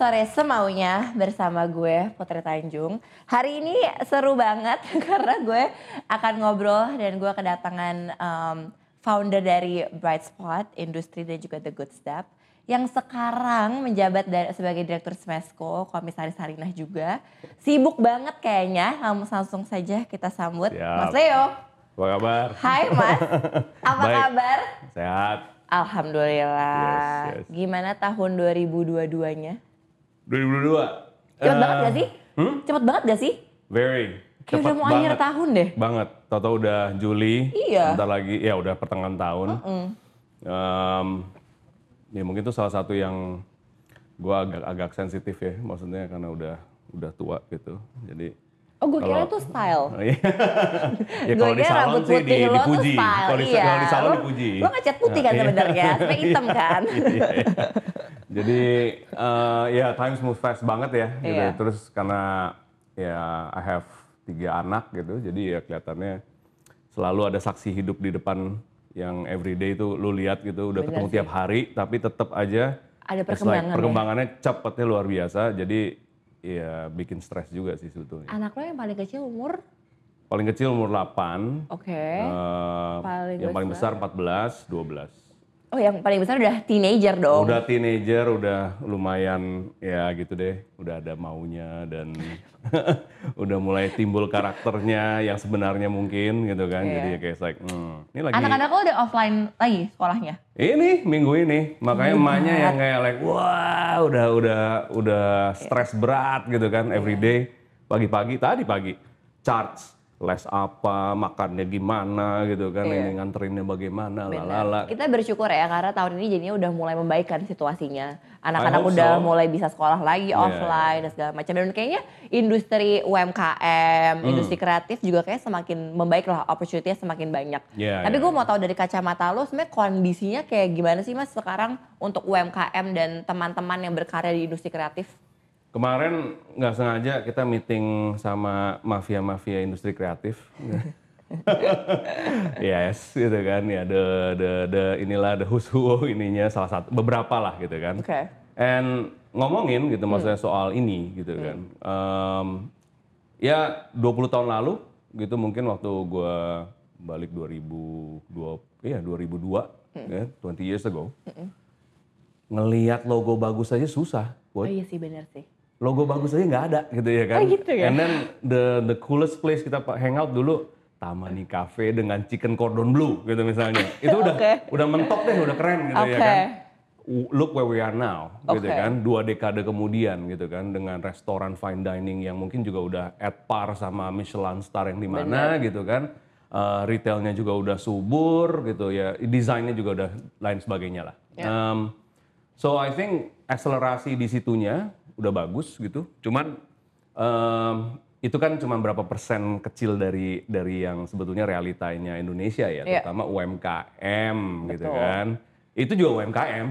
sore semaunya bersama gue Putri Tanjung. Hari ini seru banget karena gue akan ngobrol dan gue kedatangan um, founder dari Bright Spot, industri dan juga The Good Step yang sekarang menjabat dari, sebagai direktur Smesco, komisaris Sarinah juga. Sibuk banget kayaknya. Langsung, langsung saja kita sambut Siap. Mas Leo. Apa kabar? Hai Mas, apa Baik. kabar? Sehat. Alhamdulillah. Yes, yes. Gimana tahun 2022-nya? 2022. Cepet Eh, banget gak sih? hmm? Cepet banget gak sih? Very. Kayak udah mau akhir banget. tahun deh. Banget. Toto udah Juli. Iya. Bentar lagi, ya udah pertengahan tahun. Em, ya mungkin itu salah satu yang gua agak agak sensitif ya, maksudnya karena udah udah tua gitu. Jadi Oh gue kira tuh style. Iya. ya gue kalau di kira salon rambut sih putih di, dipuji. style. Kalau di, iya. kalau di salon Lo- dipuji. Lo ngecat putih kan iya. sebenarnya, sampai hitam kan. Iya, iya. Jadi eh, ya times move fast banget ya. Gitu. Iya. Terus karena ya I have tiga anak gitu, jadi ya kelihatannya selalu ada saksi hidup di depan yang everyday itu lu lihat gitu, udah Bener ketemu sih. tiap hari, tapi tetap aja Ada it's like perkembangan ya. perkembangannya cepetnya luar biasa. Jadi ya bikin stres juga sih sebetulnya. Anak lo yang paling kecil umur? Paling kecil umur 8, Oke. eh, Paling yang paling besar? besar 14, 12. Oh yang paling besar udah teenager dong. Udah teenager, udah lumayan ya gitu deh, udah ada maunya dan udah mulai timbul karakternya yang sebenarnya mungkin gitu kan. Iya. Jadi ya kayak like, hmm, ini lagi Anak-anak lo udah offline lagi sekolahnya? ini minggu ini, makanya Iya. emaknya yang kayak like, wah udah udah udah stres berat gitu kan, Iya. everyday pagi-pagi tadi pagi charge les apa, makannya gimana gitu kan, Iya. ini nganterinnya bagaimana, lalala. Kita bersyukur ya karena tahun ini jadinya udah mulai membaikkan situasinya. Anak-anak udah so. mulai bisa sekolah lagi Yeah. offline dan segala macam. Dan kayaknya industri UMKM, Hmm. industri kreatif juga kayak semakin membaik lah, opportunity-nya semakin banyak. Yeah, Tapi yeah. gue mau tahu dari kacamata lo sebenarnya kondisinya kayak gimana sih mas sekarang untuk UMKM dan teman-teman yang berkarya di industri kreatif? Kemarin nggak sengaja kita meeting sama mafia-mafia industri kreatif. yes, gitu kan ya the the the inilah the who's who ininya salah satu beberapa lah gitu kan. Oke. And ngomongin gitu maksudnya soal ini gitu kan. Em, ya 20 tahun lalu gitu mungkin waktu gua balik 2002 iya 2002 ya 20 years ago. Ngelihat logo bagus aja susah. Oh Buat iya sih benar sih. Logo bagus aja nggak ada gitu ya kan. Oh, gitu ya? And then the the coolest place kita hangout dulu Tamani Cafe dengan chicken cordon bleu gitu misalnya. Itu udah Oke. udah mentok deh, udah keren gitu ya Oke. kan. Look where we are now gitu Oke. kan. Dua dekade kemudian gitu kan dengan restoran fine dining yang mungkin juga udah at par sama Michelin star yang di mana gitu kan. Eh, retailnya juga udah subur gitu ya. Desainnya juga udah lain sebagainya lah. Ya. Um, so I think akselerasi di situnya udah bagus gitu. Cuman em, itu kan cuma berapa persen kecil dari dari yang sebetulnya realitanya Indonesia ya, Iya. terutama UMKM gitu Betul. kan. Itu juga UMKM.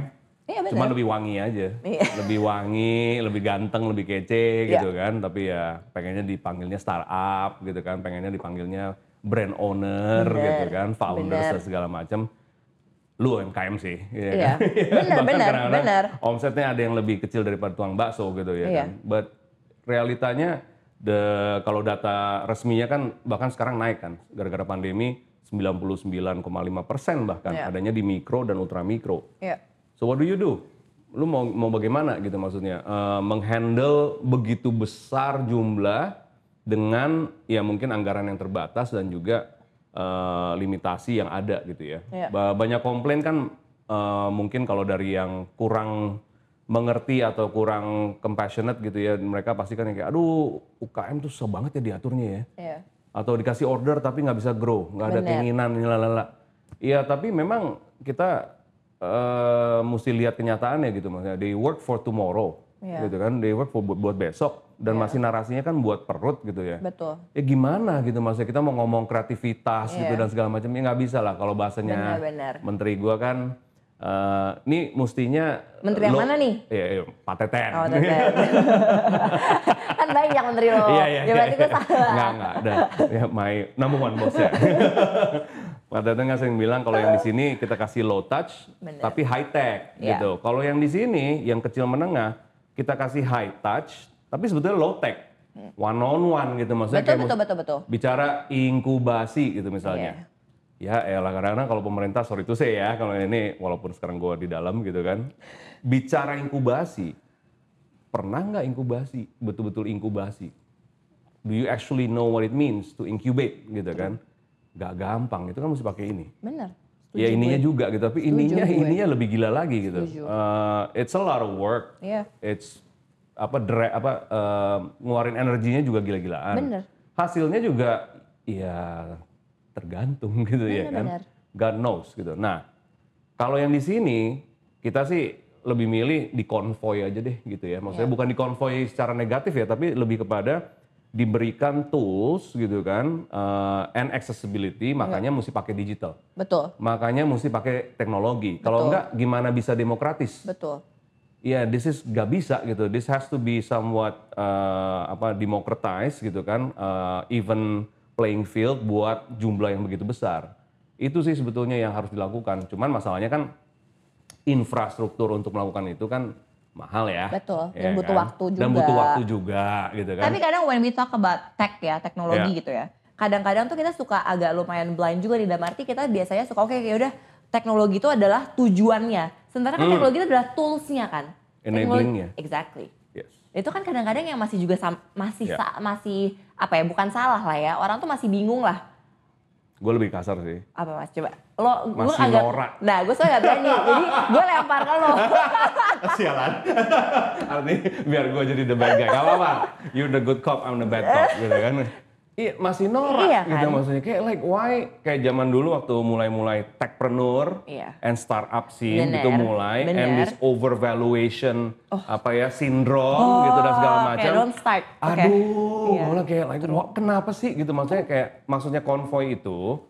Iya. Cuma lebih wangi aja. Iya. Lebih wangi, lebih ganteng, lebih kece Iya. gitu kan. Tapi ya pengennya dipanggilnya startup gitu kan. Pengennya dipanggilnya brand owner Bener, gitu kan. Bener. dan segala macam. Lu UMKM sih. ya Iya. kan? Bener, Bahkan bener, kadang-kadang bener. Omsetnya ada yang lebih kecil daripada tukang bakso gitu ya Iya. kan. But realitanya the kalau data resminya kan bahkan sekarang naik kan gara-gara pandemi 99,5 persen bahkan Iya. adanya di mikro dan ultra mikro. Iya. So what do you do? Lu mau mau bagaimana gitu maksudnya Eh, menghandle begitu besar jumlah dengan ya mungkin anggaran yang terbatas dan juga eh, limitasi yang ada gitu ya. Ba- Banyak komplain kan eh, mungkin kalau dari yang kurang mengerti atau kurang compassionate gitu ya, mereka pasti kan kayak aduh UKM tuh susah banget ya diaturnya ya Iya. atau dikasih order tapi nggak bisa grow, nggak ada keinginan, lalala. Iya, tapi memang kita eh, mesti lihat kenyataannya gitu maksudnya. They work for tomorrow, Iya. gitu kan. They work buat, buat besok dan masih narasinya kan buat perut gitu ya. Betul. Ya gimana gitu maksudnya kita mau ngomong kreativitas gitu Iya. dan segala macam ya nggak bisa lah kalau bahasanya Benar-benar. menteri gua kan eh ini mestinya Menteri yang lo- mana nih? Iya, iya, Pak Teten. Oh, Teten. kan banyak menteri lo. Iya, iya, Ya berarti iya. gue salah. Enggak, enggak. Dan, ya, my number one boss ya. Pak Teten kan sering bilang kalau yang di sini kita kasih low touch, Bener. tapi high tech Iya. gitu. Kalau yang di sini, yang kecil menengah, kita kasih high touch, tapi sebetulnya low tech, one on one gitu maksudnya. Betul, kayak betul, betul, betul. Bicara inkubasi gitu misalnya. Iya. Ya, elah kadang-kadang kalau pemerintah sorry itu saya ya kalau ini walaupun sekarang gua di dalam gitu kan. Bicara inkubasi, pernah nggak inkubasi? Betul-betul inkubasi. Do you actually know what it means to incubate gitu kan? Gak gampang, itu kan mesti pakai ini. Bener. ya ininya juga gitu, tapi ininya gue. ininya lebih gila lagi gitu. Setuju. Uh, it's a lot of work. Iya. It's apa dre, apa uh, ngeluarin energinya juga gila-gilaan. Bener. Hasilnya juga ya tergantung gitu ya kan. Bener-bener. God knows gitu. Nah, kalau yang di sini kita sih lebih milih di konvoy aja deh gitu ya. Maksudnya Iya. bukan di konvoy secara negatif ya, tapi lebih kepada diberikan tools gitu kan uh, and accessibility makanya mesti pakai digital. Betul, Makanya mesti pakai teknologi. Kalau enggak gimana bisa demokratis? betul. Ya, this is gak bisa gitu. This has to be somewhat uh, apa democratized gitu kan, uh, even playing field buat jumlah yang begitu besar. Itu sih sebetulnya yang harus dilakukan. Cuman masalahnya kan infrastruktur untuk melakukan itu kan mahal ya. Betul, Ya dan butuh kan? waktu Dan juga. butuh waktu juga gitu kan. Tapi kadang when we talk about tech ya, teknologi Iya. gitu ya. Kadang-kadang tuh kita suka agak lumayan blind juga di dalam arti kita biasanya suka oke ya udah teknologi itu adalah tujuannya. Sementara kan Hmm. teknologi itu adalah toolsnya kan. Enabling-nya. Exactly. Yes. Itu kan kadang-kadang yang masih juga masih sa- masih apa ya bukan salah lah ya. Orang tuh masih bingung lah. Gue lebih kasar sih. Apa mas coba? Lo gue Masih agak norak. Nah gue soalnya gak berani. jadi gue lempar ke lo. Sialan. Artinya biar gue jadi the bad guy. Gak apa-apa. You're the good cop, I'm the bad cop gitu kan. Iya masih norak Iya gitu kan? maksudnya. Kayak like why? Kayak zaman dulu waktu mulai-mulai techpreneur Iya. and startup scene Bener, gitu mulai. And bener. this overvaluation apa ya syndrome gitu dan segala Oh, macam. kayak don't start. Aduh, Iya. malah kayak like kenapa sih gitu maksudnya kayak maksudnya konvoy itu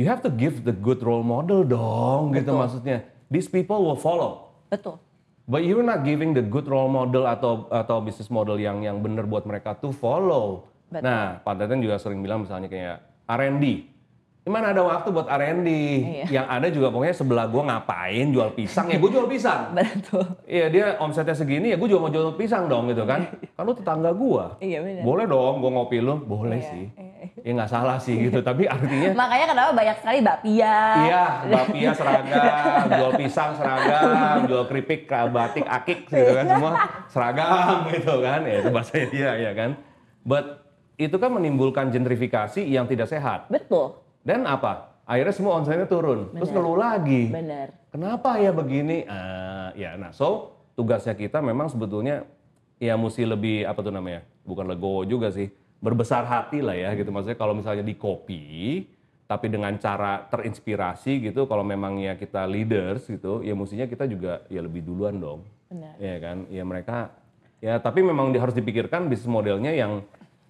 you have to give the good role model dong gitu Betul. maksudnya. These people will follow. Betul. But you're not giving the good role model atau atau business model yang yang benar buat mereka to follow. Betul. Nah, Pak Teten juga sering bilang misalnya kayak R&D. Gimana ada waktu buat R&D? Iya. Yang ada juga pokoknya sebelah gua ngapain jual pisang ya gue jual pisang. Betul. Iya dia omsetnya segini ya gue juga mau jual pisang dong gitu kan. Kan lu tetangga gua. Iya, benar. Boleh dong gua ngopi lu, boleh Iya, sih. iya. Ya nggak salah sih gitu, tapi artinya Makanya kenapa banyak sekali bakpia. Iya, bapia seragam, jual pisang seragam, jual keripik, batik, akik gitu kan semua seragam gitu kan. Ya itu bahasa dia ya kan. But itu kan menimbulkan gentrifikasi yang tidak sehat. Betul. Dan apa? Akhirnya semua omsetnya turun. Terus Benar. ngeluh lagi. Benar. Kenapa ya begini? Ah, ya, nah so tugasnya kita memang sebetulnya ya mesti lebih apa tuh namanya? Bukan legowo juga sih, berbesar hati lah ya gitu. Maksudnya kalau misalnya di copy, tapi dengan cara terinspirasi gitu. Kalau memang ya kita leaders gitu, ya mestinya kita juga ya lebih duluan dong. Benar. Ya kan? Ya mereka ya tapi memang harus dipikirkan bisnis modelnya yang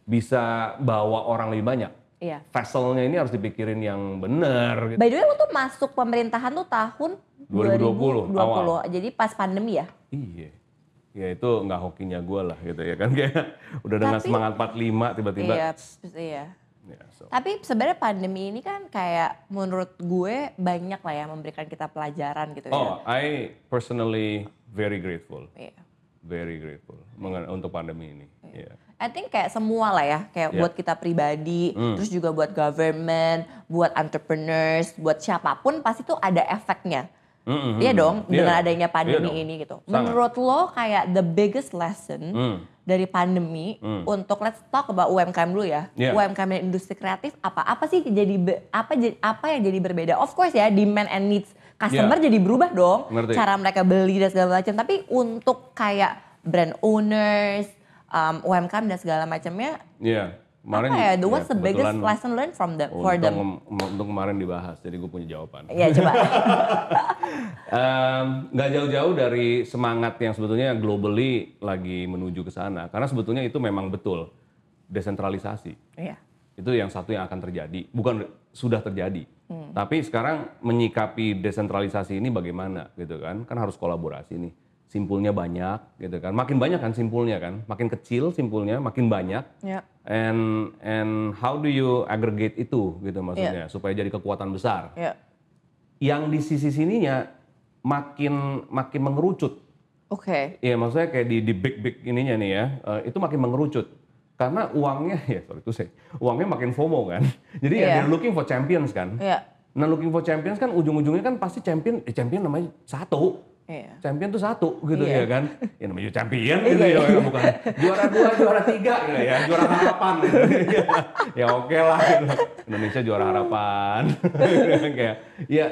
bisa bawa orang lebih banyak. Iya. Vesselnya ini harus dipikirin yang benar. Gitu. By the way, lo tuh masuk pemerintahan tuh tahun 2020, 2020. awal. Jadi pas pandemi ya? Iya. Ya itu nggak hokinya gue lah gitu ya kan kayak udah dengan Tapi- semangat 45 tiba-tiba. Iya, iya. Ya, so. Tapi sebenarnya pandemi ini kan kayak menurut gue banyak lah ya memberikan kita pelajaran gitu ya. Oh, I personally very grateful, Iya. very grateful mengen- untuk pandemi ini. Iya. I think kayak semua lah ya, kayak Iya. buat kita pribadi, Hmm. terus juga buat government, buat entrepreneurs, buat siapa pun pasti tuh ada efeknya. Mm-mm. Iya dong, Iya dengan adanya Iya pandemi dong. ini gitu. Sangat. Menurut lo kayak the biggest lesson Hmm. dari pandemi Hmm. untuk let's talk about UMKM dulu ya. Iya. UMKM dan industri kreatif apa? Apa sih jadi apa apa yang jadi berbeda? Of course ya, demand and needs customer Iya. jadi berubah dong. Ngerti. Cara mereka beli dan segala macam. Tapi untuk kayak brand owners, um, UMKM dan segala macamnya Iya. Kemarin apa ya? The what's ya, the biggest lesson learned from them for them? Untung, untuk kemarin dibahas, jadi gue punya jawaban. Iya coba. Nggak jauh-jauh dari semangat yang sebetulnya globally lagi menuju ke sana. Karena sebetulnya itu memang betul desentralisasi. Iya. Itu yang satu yang akan terjadi, bukan sudah terjadi. Hmm. Tapi sekarang menyikapi desentralisasi ini bagaimana gitu kan? Kan harus kolaborasi nih. Simpulnya banyak gitu kan. Makin banyak kan simpulnya kan. Makin kecil simpulnya, makin banyak. Ya. And and how do you aggregate itu gitu maksudnya Iya. supaya jadi kekuatan besar. Ya. Yang di sisi sininya makin makin mengerucut. Oke. Iya maksudnya kayak di di big big ininya nih ya, eh, itu makin mengerucut. Karena uangnya, ya sorry itu saya, uangnya makin FOMO kan. Jadi ya Iya. they're looking for champions kan. Iya. Nah looking for champions kan ujung-ujungnya kan pasti champion, eh, champion namanya satu. Iya. Champion tuh satu gitu Iya. ya kan. Ya namanya champion gitu Iya, ya, iya. bukan juara dua, juara tiga gitu ya, juara harapan gitu. ya oke lah gitu. Indonesia juara harapan. Kayak ya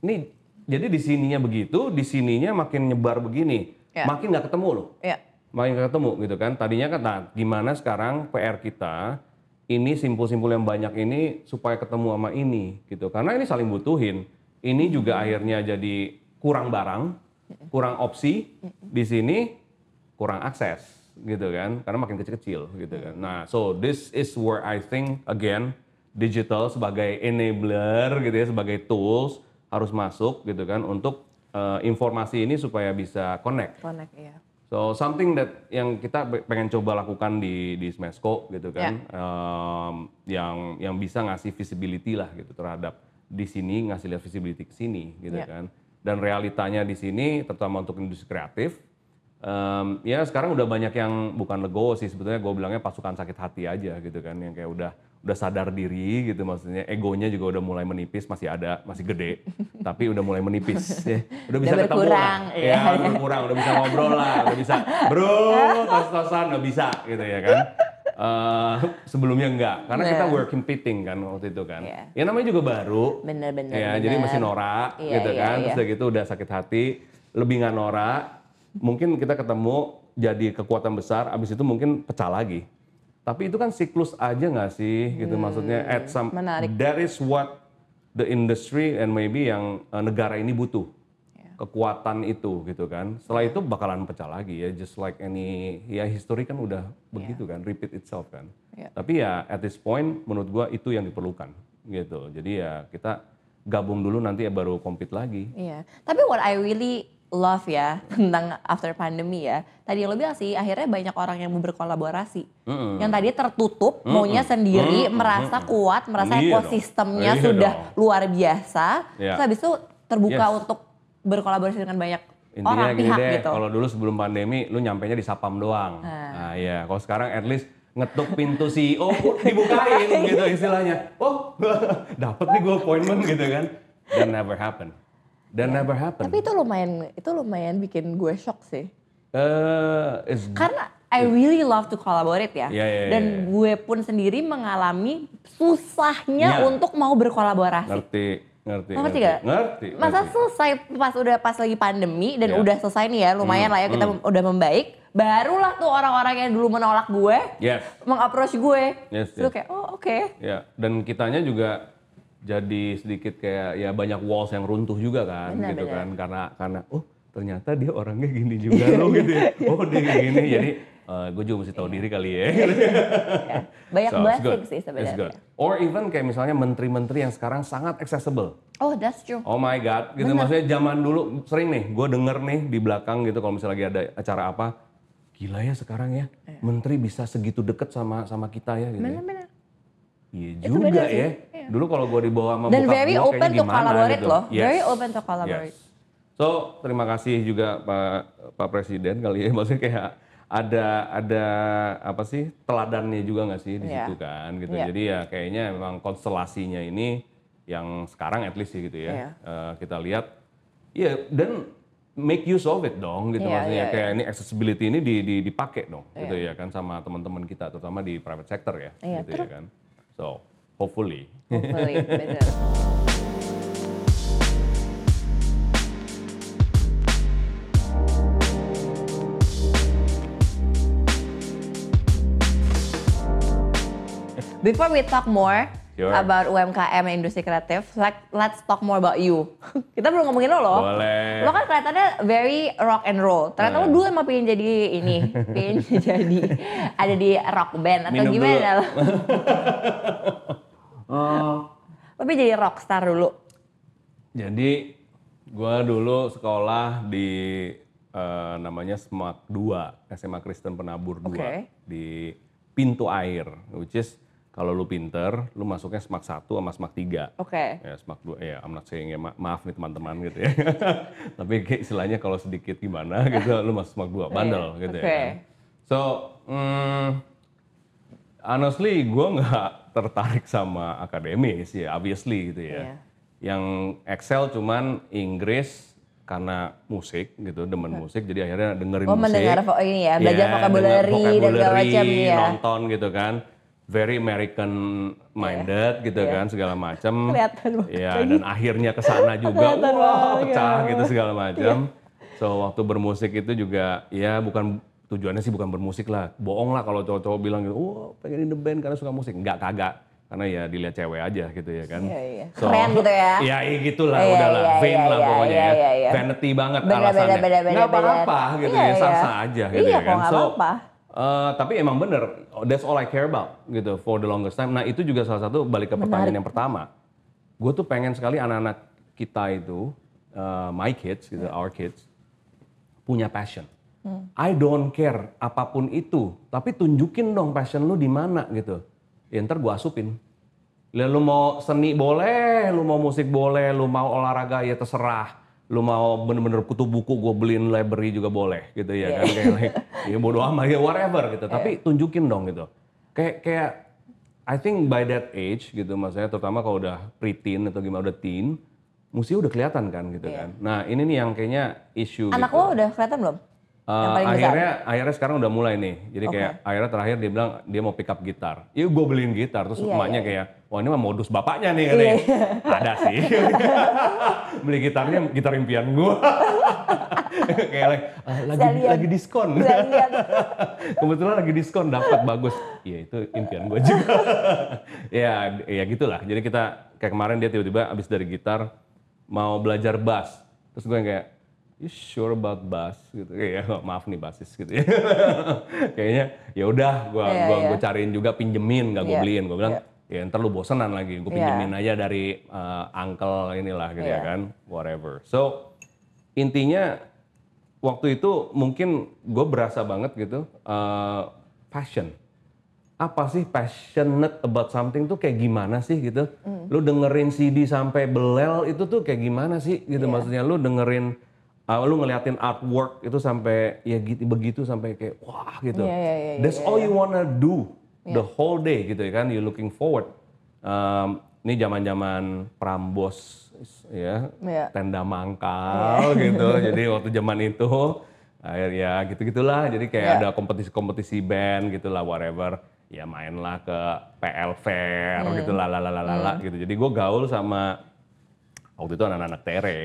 ini jadi di sininya begitu, di sininya makin nyebar begini. Iya. Makin nggak ketemu loh. Iya. Makin nggak ketemu gitu kan. Tadinya kan nah, gimana sekarang PR kita ini simpul-simpul yang banyak ini supaya ketemu sama ini gitu. Karena ini saling butuhin. Ini juga akhirnya jadi kurang barang, kurang opsi di sini, kurang akses gitu kan. Karena makin kecil-kecil gitu kan. Nah, so this is where I think again digital sebagai enabler gitu ya, sebagai tools harus masuk gitu kan untuk eh, informasi ini supaya bisa connect. Connect ya. So something that yang kita pe- pengen coba lakukan di di Smesco gitu kan, em, yang yang bisa ngasih visibility lah gitu terhadap di sini ngasih lihat visibility ke sini gitu Ya. kan. Dan realitanya di sini terutama untuk industri kreatif, em, ya sekarang udah banyak yang bukan legowo sih sebetulnya gue bilangnya pasukan sakit hati aja gitu kan, yang kayak udah udah sadar diri gitu maksudnya. Egonya juga udah mulai menipis masih ada masih gede tapi udah mulai menipis. Ya udah bisa Udah ketemu lah. iya. ya udah berkurang udah bisa ngobrol lah udah bisa bro tos-tosan udah bisa gitu ya kan Eh, sebelumnya enggak karena kita Nah. work competing kan waktu itu kan Iya. ya namanya juga baru Bener-bener. ya jadi masih norak Iya, gitu iya, kan terus iya. udah gitu udah sakit hati lebih nggak norak mungkin kita ketemu jadi kekuatan besar abis itu mungkin pecah lagi tapi itu kan siklus aja nggak sih gitu maksudnya at some Hmm, menarik. that is what the industry and maybe yang uh, negara ini butuh. Kekuatan itu gitu kan setelah itu bakalan pecah lagi ya just like any ya history kan udah begitu kan repeat itself kan Ya. tapi ya at this point menurut gua itu yang diperlukan gitu jadi ya kita gabung dulu nanti ya baru compete lagi Iya. Tapi what I really love ya tentang after pandemi ya. Tadi yang lo bilang sih akhirnya banyak orang yang mau berkolaborasi. Mm-mm. Yang tadi tertutup, maunya sendiri, Mm-mm. merasa kuat, merasa Iya dong. ekosistemnya Iya sudah dong. luar biasa. Iya. Terus habis itu terbuka Yes. untuk berkolaborasi dengan banyak Intinya orang gini pihak deh, gitu. kalau dulu sebelum pandemi lu nyampainya di sapam doang. Ah. Nah, iya, kalau sekarang at least ngetuk pintu CEO dibukain gitu istilahnya. Oh, dapat nih gue appointment gitu kan. That never happen. That never happen. Tapi itu lumayan itu lumayan bikin gue shock sih. Eh, it's Karena I really love to collaborate ya. Iya, iya, Dan gue pun sendiri mengalami susahnya Iya. untuk mau berkolaborasi. ngerti, ngerti, ngerti ngerti, gak? ngerti, Masa ngerti. selesai pas udah pas lagi pandemi dan Iya. udah selesai nih ya lumayan Hmm, lah ya kita udah membaik. Barulah tuh orang-orang yang dulu menolak gue Yes, meng-approach gue. Yes, yes. kayak oh oke. ya. Dan kitanya juga jadi sedikit kayak ya banyak walls yang runtuh juga kan, Benar, gitu benar. kan, karena karena oh ternyata dia orangnya gini juga loh gitu ya. Oh dia gini, jadi gue juga mesti tahu diri kali ya. Ya. Banyak So, blessing good. sih sebenarnya. Or even kayak misalnya menteri-menteri yang sekarang sangat accessible. Oh that's true. Oh my god, gitu maksudnya zaman dulu sering nih, gue denger nih di belakang gitu kalau misalnya lagi ada acara apa, gila ya sekarang ya, menteri bisa segitu deket sama sama kita ya gitu. ya. Benar-benar. Iya juga bener ya. iya. Dulu kalau gue dibawa sama Dan very gua open to collaborate gitu. loh. Yes. Very open to collaborate. Yes. So terima kasih juga Pak Pak Presiden kali ya, maksudnya kayak ada ada apa sih teladannya juga nggak sih di Iya. situ kan gitu. Iya. Jadi ya kayaknya memang konstelasinya ini yang sekarang at least sih gitu Iya. ya. Eh, kita lihat ya dan make use of it dong gitu Iya, maksudnya iya, kayak ini accessibility ini di, di, dipakai dong Iya. gitu ya kan sama teman-teman kita terutama di private sector ya Iya, gitu ya kan. So hopefully Hopefully, benar. Before we talk more Sure. about UMKM dan industri kreatif, like, let's talk more about you. Kita belum ngomongin lo loh. Boleh. Lo kan kelihatannya very rock and roll. Ternyata lo Nah. dulu emang pengen jadi ini, pengen jadi ada di rock band atau Minum gimana dulu. lo? Tapi jadi rockstar dulu. Jadi gua dulu sekolah di eh, namanya SMAK 2, SMA Kristen Penabur 2 Oke. di Pintu Air, which is kalau lu pinter, lu masuknya SMAK 1 sama SMAK 3. Oke. Ya, SMAK 2, ya I'm not saying ya, ma- maaf nih teman-teman gitu ya. Tapi kayak istilahnya kalau sedikit gimana gitu, lu masuk SMAK 2, bandel gitu ya Oke. kan. So, mm, honestly gue nggak tertarik sama akademis ya, obviously gitu ya. Iya. Yang Excel cuman Inggris karena musik gitu, demen musik, jadi akhirnya dengerin Oh, musik. mendengar vo- ini ya, belajar Iya, vocabulary dengar dan segala vocabulary, macam ya. nonton gitu kan. Very American minded gitu kan, segala macam. Kelihatan banget Iya, lagi. dan akhirnya ke sana juga, wah banget, pecah ya. gitu segala macam. So waktu bermusik itu juga, ya bukan tujuannya sih bukan bermusik lah. Bohong lah kalau cowok-cowok bilang gitu, wah pengen in the band karena suka musik. Enggak, kagak. Karena ya dilihat cewek aja gitu ya kan. Iya, iya. Keren gitu ya. Iya, iya gitulah, Iya, udahlah. iya, Vain iya, lah iya, pokoknya iya, ya. iya, iya. Vanity banget Bener, alasannya. bener, bener, Nggak bener, apa-apa gitu Iya, ya, iya. sah-sah aja gitu Iya, ya kan. nggak So, eh, tapi emang bener, that's all I care about gitu for the longest time. Nah itu juga salah satu balik ke pertanyaan yang pertama. Gue tuh pengen sekali anak-anak kita itu, eh, my kids gitu, our kids, punya passion. I don't care apa pun itu, tapi tunjukin dong passion lu di mana gitu. Ya ntar gue asupin. Lah lu mau seni boleh, lu mau musik boleh, lu mau olahraga ya terserah. Lu mau bener-bener kutu buku gue beliin library juga boleh gitu ya kan kayak like, ya bodo amat ya whatever gitu. Tapi tunjukin dong gitu. Kayak kayak I think by that age gitu maksudnya terutama kalau udah preteen atau gimana udah teen, mesti udah kelihatan kan gitu kan. Nah, ini nih yang kayaknya isu Anak gitu. lo udah kelihatan belum? Uh, paling besar? akhirnya akhirnya sekarang udah mulai nih. Jadi kayak akhirnya terakhir dia bilang dia mau pick up gitar. Iya gue beliin gitar. Terus Iya, emaknya iya. kayak, wah ini mah modus bapaknya nih katanya. Ada sih. Beli gitarnya gitar impian gue. kayak like, "Ah, lagi lagi diskon. Kebetulan lagi diskon dapat bagus. Iya itu impian gue juga. ya ya gitulah. Jadi kita kayak kemarin dia tiba-tiba abis dari gitar mau belajar bass. Terus gue yang kayak you sure about bass gitu kayak "Oh, maaf nih basis gitu ya kayaknya ya udah gue Iya, gua iya. gua cariin juga pinjemin gak gue Iya, beliin gue bilang ya ntar lu bosenan lagi gue Iya. pinjemin aja dari uh, uncle inilah gitu ya Iya. kan whatever. So intinya waktu itu mungkin gue berasa banget gitu uh, passion. Apa sih passionate about something tuh kayak gimana sih gitu? Lu dengerin CD sampai belel itu tuh kayak gimana sih gitu? Maksudnya lu dengerin uh, lu ngeliatin artwork itu sampai ya gitu begitu sampai kayak wah gitu. Iya, iya, iya, that's all you wanna do the whole day gitu ya kan you looking forward Um, ini zaman zaman Prambos ya Iya. tenda mangkal gitu. Jadi waktu zaman itu akhir ya gitu-gitulah. Jadi kayak Iya. ada kompetisi-kompetisi band gitulah whatever. Ya mainlah ke PL Fair Hmm. gitu lah lah gitu. Jadi gue gaul sama waktu itu anak-anak tere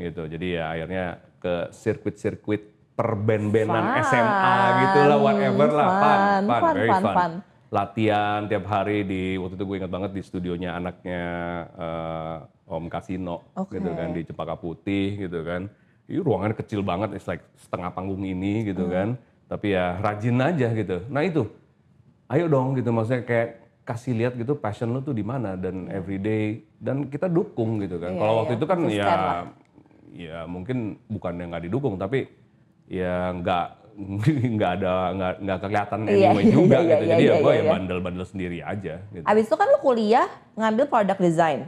gitu. Jadi ya akhirnya ke sirkuit-sirkuit perband-bandan Fun. SMA gitu lah whatever lah fun, Fun, fun, very fun, fun. fun. Latihan tiap hari di waktu itu gue ingat banget di studionya anaknya eh, Om Kasino Oke. gitu kan di Cempaka Putih gitu kan. Ini ruangan kecil banget, it's like setengah panggung ini gitu Hmm. kan. Tapi ya rajin aja gitu. Nah itu, ayo dong gitu maksudnya kayak kasih lihat gitu passion lu tuh di mana dan everyday dan kita dukung gitu kan. Iya, Kalau iya, waktu itu kan konsisten ya lah. ya mungkin bukan yang nggak didukung tapi ya nggak nggak ada nggak nggak kelihatan Iya, anyway iya, juga iya, gitu. iya, Jadi iya, ya gue iya, ya iya. bandel-bandel sendiri aja gitu. Abis itu kan lu kuliah ngambil product design.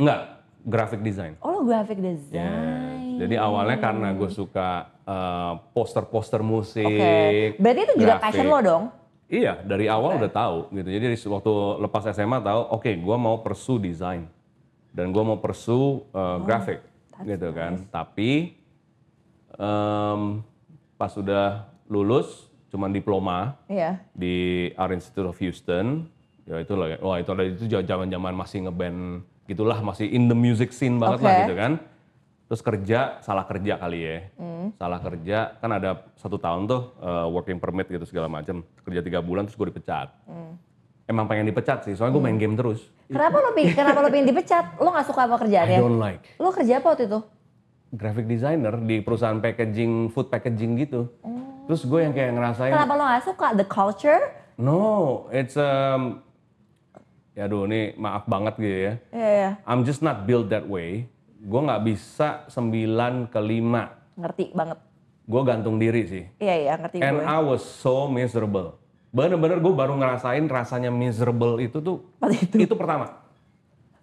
Enggak, graphic design. Oh lu graphic design. Jadi awalnya karena gue suka eh, poster-poster musik. Oke. Berarti itu juga grafik. passion lo dong? Iya, dari awal udah tahu gitu. Jadi waktu lepas SMA tahu, oke, gua mau pursue desain dan gua mau pursue uh, graphic gitu kan. Tapi em, pas udah lulus, cuman diploma Iya. di Art Institute of Houston, ya itu lah, wah itu ada itu zaman-zaman masih ngeband gitulah, masih in the music scene banget lah Oke. gitu kan. Terus kerja, salah kerja kali ya. Salah kerja, kan ada satu tahun tuh uh, working permit gitu segala macam. Kerja tiga bulan terus gue dipecat. Emang pengen dipecat sih, soalnya gue main game terus. Kenapa lo kenapa lo pengen dipecat? Lo gak suka apa I kerjaannya? don't like. Lo kerja apa waktu itu? Graphic designer di perusahaan packaging, food packaging gitu. Terus gue yang kayak ngerasain, Kenapa lo gak suka? The culture? no, it's um, ya aduh ini maaf banget gitu ya. Iya, iya. I'm just not built that way. Gue nggak bisa 9 ke 5. Ngerti banget. Gue gantung diri sih. Iya, iya, ngerti And gue. I was so miserable. Bener-bener gue baru ngerasain rasanya miserable itu tuh Pas itu. itu pertama.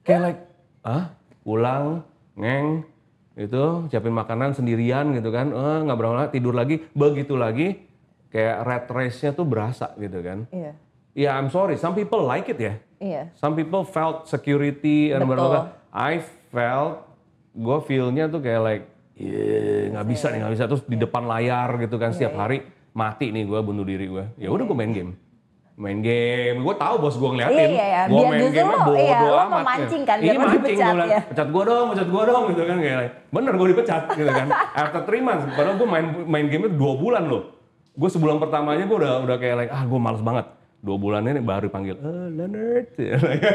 Kayak like, ah pulang, ngeng, itu siapin makanan sendirian gitu kan, eh nggak berapa lama tidur lagi, begitu lagi kayak rat race-nya tuh berasa gitu kan. Iya. Ya I'm sorry, some people like it ya. Iya. Some people felt security and berapa. I felt, gue feel-nya tuh kayak like, "Iya, nggak bisa nih, nggak bisa. Terus di depan layar gitu kan setiap hari mati nih gue bunuh diri gue. Ya udah gue main game. Main game, gue tahu bos gue ngeliatin. Iya, iya, iya. Gue main game lo- bodo iya, lo amat. memancing kan, Iya lo mancing, dipecat, gue bilang, ya. pecat gue dong, pecat gue dong gitu kan. Kayak bener gue dipecat gitu kan. After three months, padahal gue main main game itu dua bulan loh. Gue sebulan pertamanya gue udah udah kayak like, ah gue males banget. Dua bulan ini baru panggil, eh Leonard.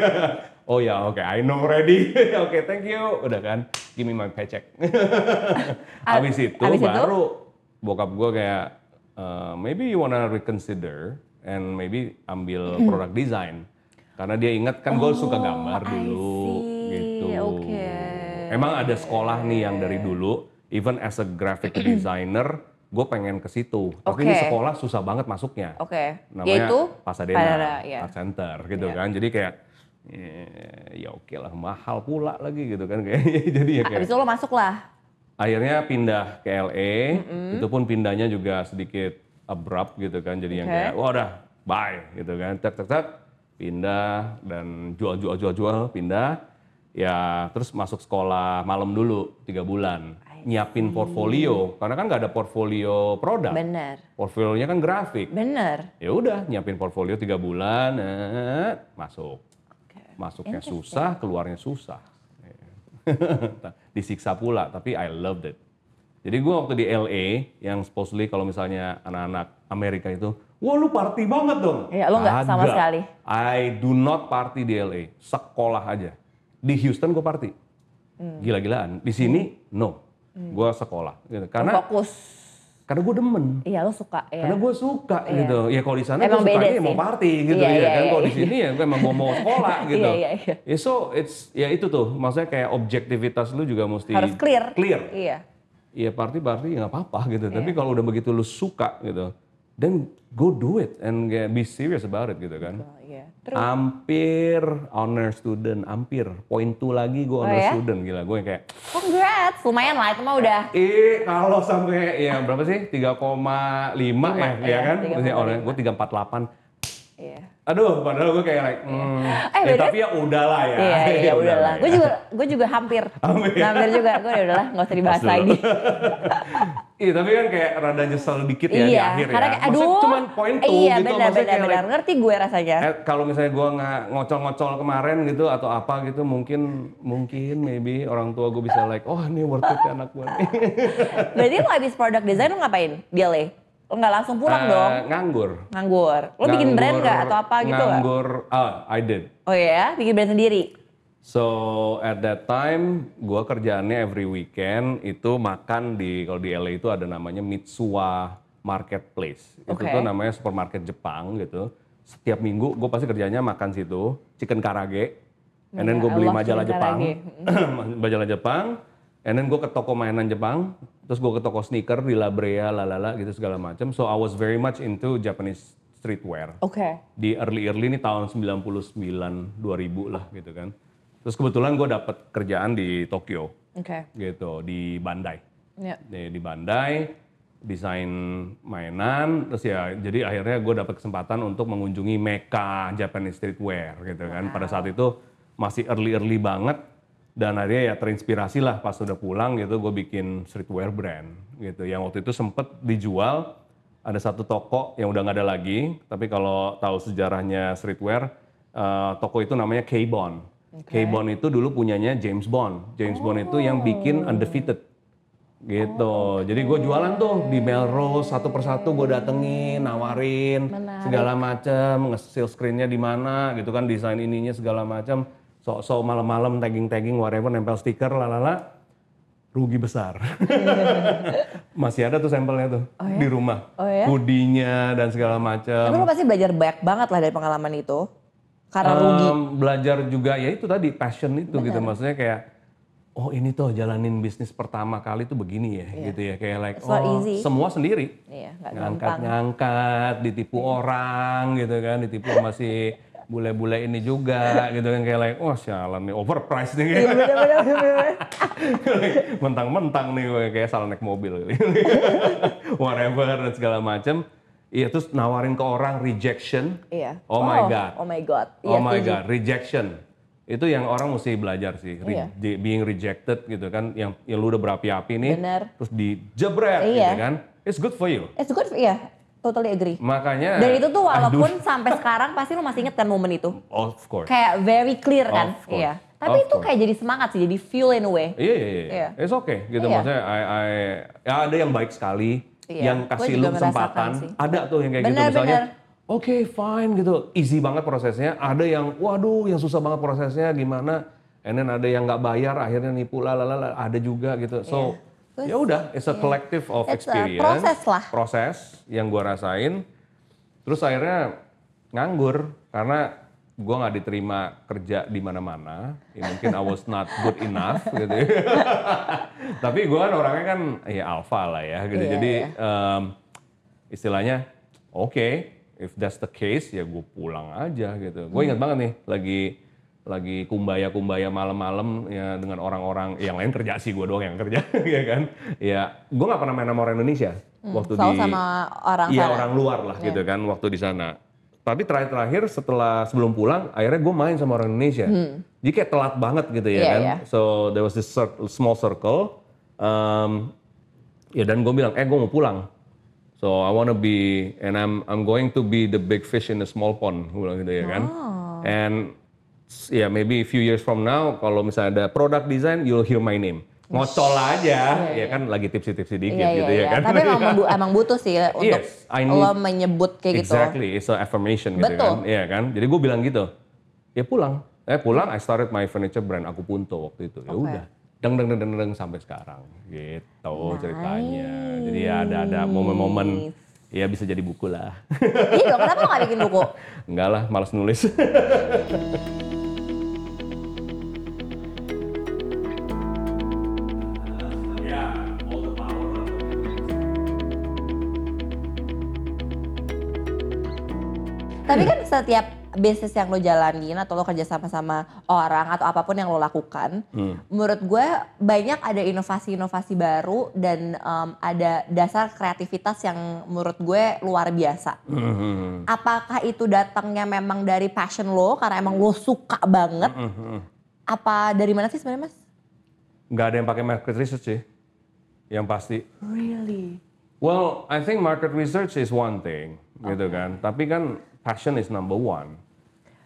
oh ya oke, I know already. oke thank you. Udah kan, give me my paycheck. Habis itu habis itu? baru bokap gue kayak, "Uh, maybe you wanna reconsider and maybe ambil product design. Karena dia ingat kan gue suka gambar Oh, I dulu see. gitu. Oke. Emang ada sekolah nih yang dari dulu, even as a graphic designer, gue pengen ke situ. Tapi ini sekolah susah banget masuknya. Oke. Namanya Yaitu Pasadena, Pasadena, iya. Art Center gitu kan. Jadi kayak eh, ya oke lah mahal pula lagi gitu kan kayak jadi ya kayak Habis itu lo masuk lah. akhirnya pindah ke LA itu pun pindahnya juga sedikit abrupt gitu kan. Jadi yang Oke. kayak wah udah bye gitu kan. Tek tek tek pindah dan jual jual jual jual pindah. Ya terus masuk sekolah malam dulu tiga bulan. Nyiapin portfolio karena kan nggak ada portfolio produk. Bener. portfolionya kan grafik. Bener. ya udah nyiapin portfolio tiga bulan eh, masuk. Masuknya susah keluarnya susah. Disiksa pula tapi I loved it jadi gue waktu di LA yang supposedly kalau misalnya anak-anak Amerika itu wah lu party banget dong Iya, lu nggak sama sekali. I do not party di LA sekolah aja di Houston gue party Hmm. gila-gilaan di sini no gue sekolah gitu. karena Fokus. karena gue demen Iya lo suka ya. karena gue suka gitu. Ya kalau di sana gue sukanya sih. mau party gitu Iya, ya iya, kan. iya, Kalau di iya. sini ya gue emang mau mau sekolah gitu. Iya, iya, iya. Ya, so it's ya itu tuh. Maksudnya kayak objektivitas lu juga mesti Harus clear. Clear. Iya. Iya party party nggak apa-apa gitu. Tapi kalau udah begitu lu suka gitu, then go do it and get- be serious about it gitu kan. Oh, iya. Hampir honor student, hampir point two lagi gue honor ya? student gila. Gue kayak congrats. Lumayan lah itu mah udah. Eh kalau sampai ya berapa sih 3,5 ya, Lima, ya iya, kan? 3,5. Maksudnya orang gue 348. Iya. Aduh, padahal gue kayak like, hmm, Eh, ya, tapi ya udahlah ya. Iya, iya, Ya udahlah. ya. Gue juga, gue juga hampir. Hampir juga. Gue udah udahlah, nggak usah dibahas lagi. Iya, tapi kan kayak rada nyesel dikit ya di iya, akhir karena ya. kayak, Maksudnya aduh. cuman point two iya, gitu. maksudnya benar, benar. like, Ngerti gue rasanya. eh, kalau misalnya gue nggak ngocol-ngocol kemarin gitu atau apa gitu, mungkin mungkin maybe orang tua gue bisa like, oh ini worth it ya anak gue. nih." Berarti lo habis product design lo ngapain? Dia le? Lo nggak langsung pulang Eh, dong? Nganggur. Nganggur. Lo bikin brand Nganggur- nggak atau apa gitu? Nganggur, ah I did. Oh iya, bikin brand sendiri. So at that time, gua kerjaannya every weekend itu makan di kalau di LA itu ada namanya Mitsuwa Marketplace. Itu Oke. tuh namanya supermarket Jepang gitu. Setiap minggu gue pasti kerjanya makan situ, chicken karage. And then Yeah, gue beli love majalah Jepang, majalah Jepang. And then gue ke toko mainan Jepang, terus gue ke toko sneaker di La Brea, lalala gitu segala macam. So I was very much into Japanese streetwear Oke. di early early ini tahun 99 2000 lah gitu kan. Terus kebetulan gue dapet kerjaan di Tokyo Oke. gitu di Bandai. Ya. Di, di Bandai desain mainan terus ya jadi akhirnya gue dapet kesempatan untuk mengunjungi Mecca Japanese streetwear gitu kan. Pada saat itu masih early early banget dan akhirnya ya terinspirasi lah pas udah pulang gitu gue bikin streetwear brand gitu. Yang waktu itu sempet dijual ada satu toko yang udah nggak ada lagi. Tapi kalau tahu sejarahnya streetwear eh, toko itu namanya K-Bond K-Bond itu dulu punyanya James Bond. James Bond itu yang bikin undefeated gitu. Jadi gue jualan tuh di Melrose satu persatu gue datengin nawarin segala macam nge-seal screennya di mana gitu kan desain ininya segala macam sok-sok malam-malam tagging-tagging whatever nempel stiker lalala rugi besar. Masih ada tuh sampelnya tuh di rumah. Oh ya? Hoodie-nya dan segala Tapi macam. lo pasti belajar banyak banget lah dari pengalaman itu. Karena rugi. Em, belajar juga ya itu tadi passion itu gitu maksudnya kayak oh ini tuh jalanin bisnis pertama kali tuh begini ya, gitu ya kayak like It's oh easy. semua sendiri, Iya, gampang. ngangkat-ngangkat, ditipu orang gitu kan, ditipu sama si bule-bule ini juga gitu kan kayak like, wah sialan nih overpriced nih kayak mentang-mentang nih gue kayak salah naik mobil whatever dan segala macam iya terus nawarin ke orang rejection Iya. oh, my god Oh my god. oh Iya, my god rejection itu yang orang mesti belajar sih Re- Iya. being rejected gitu kan yang yang lu udah berapi-api nih Bener. terus dijebret Iya. gitu kan it's good for you It's good, iya. Totally agree. makanya Dan itu tuh aduh, walaupun sampai sekarang pasti lu masih inget kan momen itu. of course Kayak very clear kan. Of course. Iya. Tapi Of itu course. kayak jadi semangat sih, jadi fuel in a way. Iya iya iya. Iya. It's okay gitu Iya. maksudnya I, I- ya ada yang baik sekali Iya, yang kasih lu kesempatan. sih. Ada tuh yang kayak gitu Benar, misalnya. benar. Oke fine gitu, easy banget prosesnya. Ada yang waduh yang susah banget prosesnya gimana. And then ada yang nggak bayar akhirnya nipu lalala ada juga gitu. So Terus, ya udah it's a collective of It's experience. proses lah. Proses yang gua rasain. Terus akhirnya nganggur karena gua nggak diterima kerja di mana-mana. Ya, mungkin I was not good enough gitu. Tapi gue kan orangnya kan ya alpha lah ya gitu. Iya, Jadi iya. em, istilahnya oke, if that's the case ya gue pulang aja gitu. Gue Hmm. ingat banget nih lagi lagi kumbaya-kumbaya malam-malam ya dengan orang-orang yang lain kerja sih gue doang yang kerja ya kan. Ya gue nggak pernah main sama orang Indonesia waktu Selalu di Hmm, sama orang Iya orang luar lah gitu kan waktu di sana. Tapi terakhir-terakhir setelah sebelum pulang, akhirnya gue main sama orang Indonesia. Jadi kayak telat banget gitu ya Hmm. Iya, kan. iya. So there was this small circle. Um, ya dan gue bilang, eh gue mau pulang. So I wanna be, and I'm I'm going to be the big fish in the small pond, gue bilang gitu ya kan. Oh. And ya maybe a few years from now, kalau misalnya ada product design, you'll hear my name. Ngocol aja, ya kan lagi tipsi-tipsi dikit Iya, gitu iya, ya iya. kan. Tapi emang, bu- emang butuh sih untuk Yes, I need- lo menyebut kayak gitu. Exactly, it's an affirmation gitu Betul. kan. Iya kan? Jadi gue bilang gitu. Ya pulang. Eh pulang I started my furniture brand aku Punto waktu itu. Ya Oke. udah. Deng deng deng deng deng sampai sekarang. Gitu ceritanya. Jadi ya ada ada momen-momen ya bisa jadi buku lah. iya dong, kenapa lo gak bikin buku? Enggak lah, malas nulis. Tapi kan setiap bisnis yang lo jalanin atau lo kerja sama sama orang atau apa pun yang lo lakukan, Hmm. menurut gue banyak ada inovasi-inovasi baru dan em, ada dasar kreativitas yang menurut gue luar biasa. Hmm. Apakah itu datangnya memang dari passion lo karena emang lo suka banget? Hmm. Apa dari mana sih sebenarnya mas? Nggak ada yang pakai market research sih. Yang pasti. Really? Well, I think market research is one thing, gitu kan. Tapi kan passion is number one.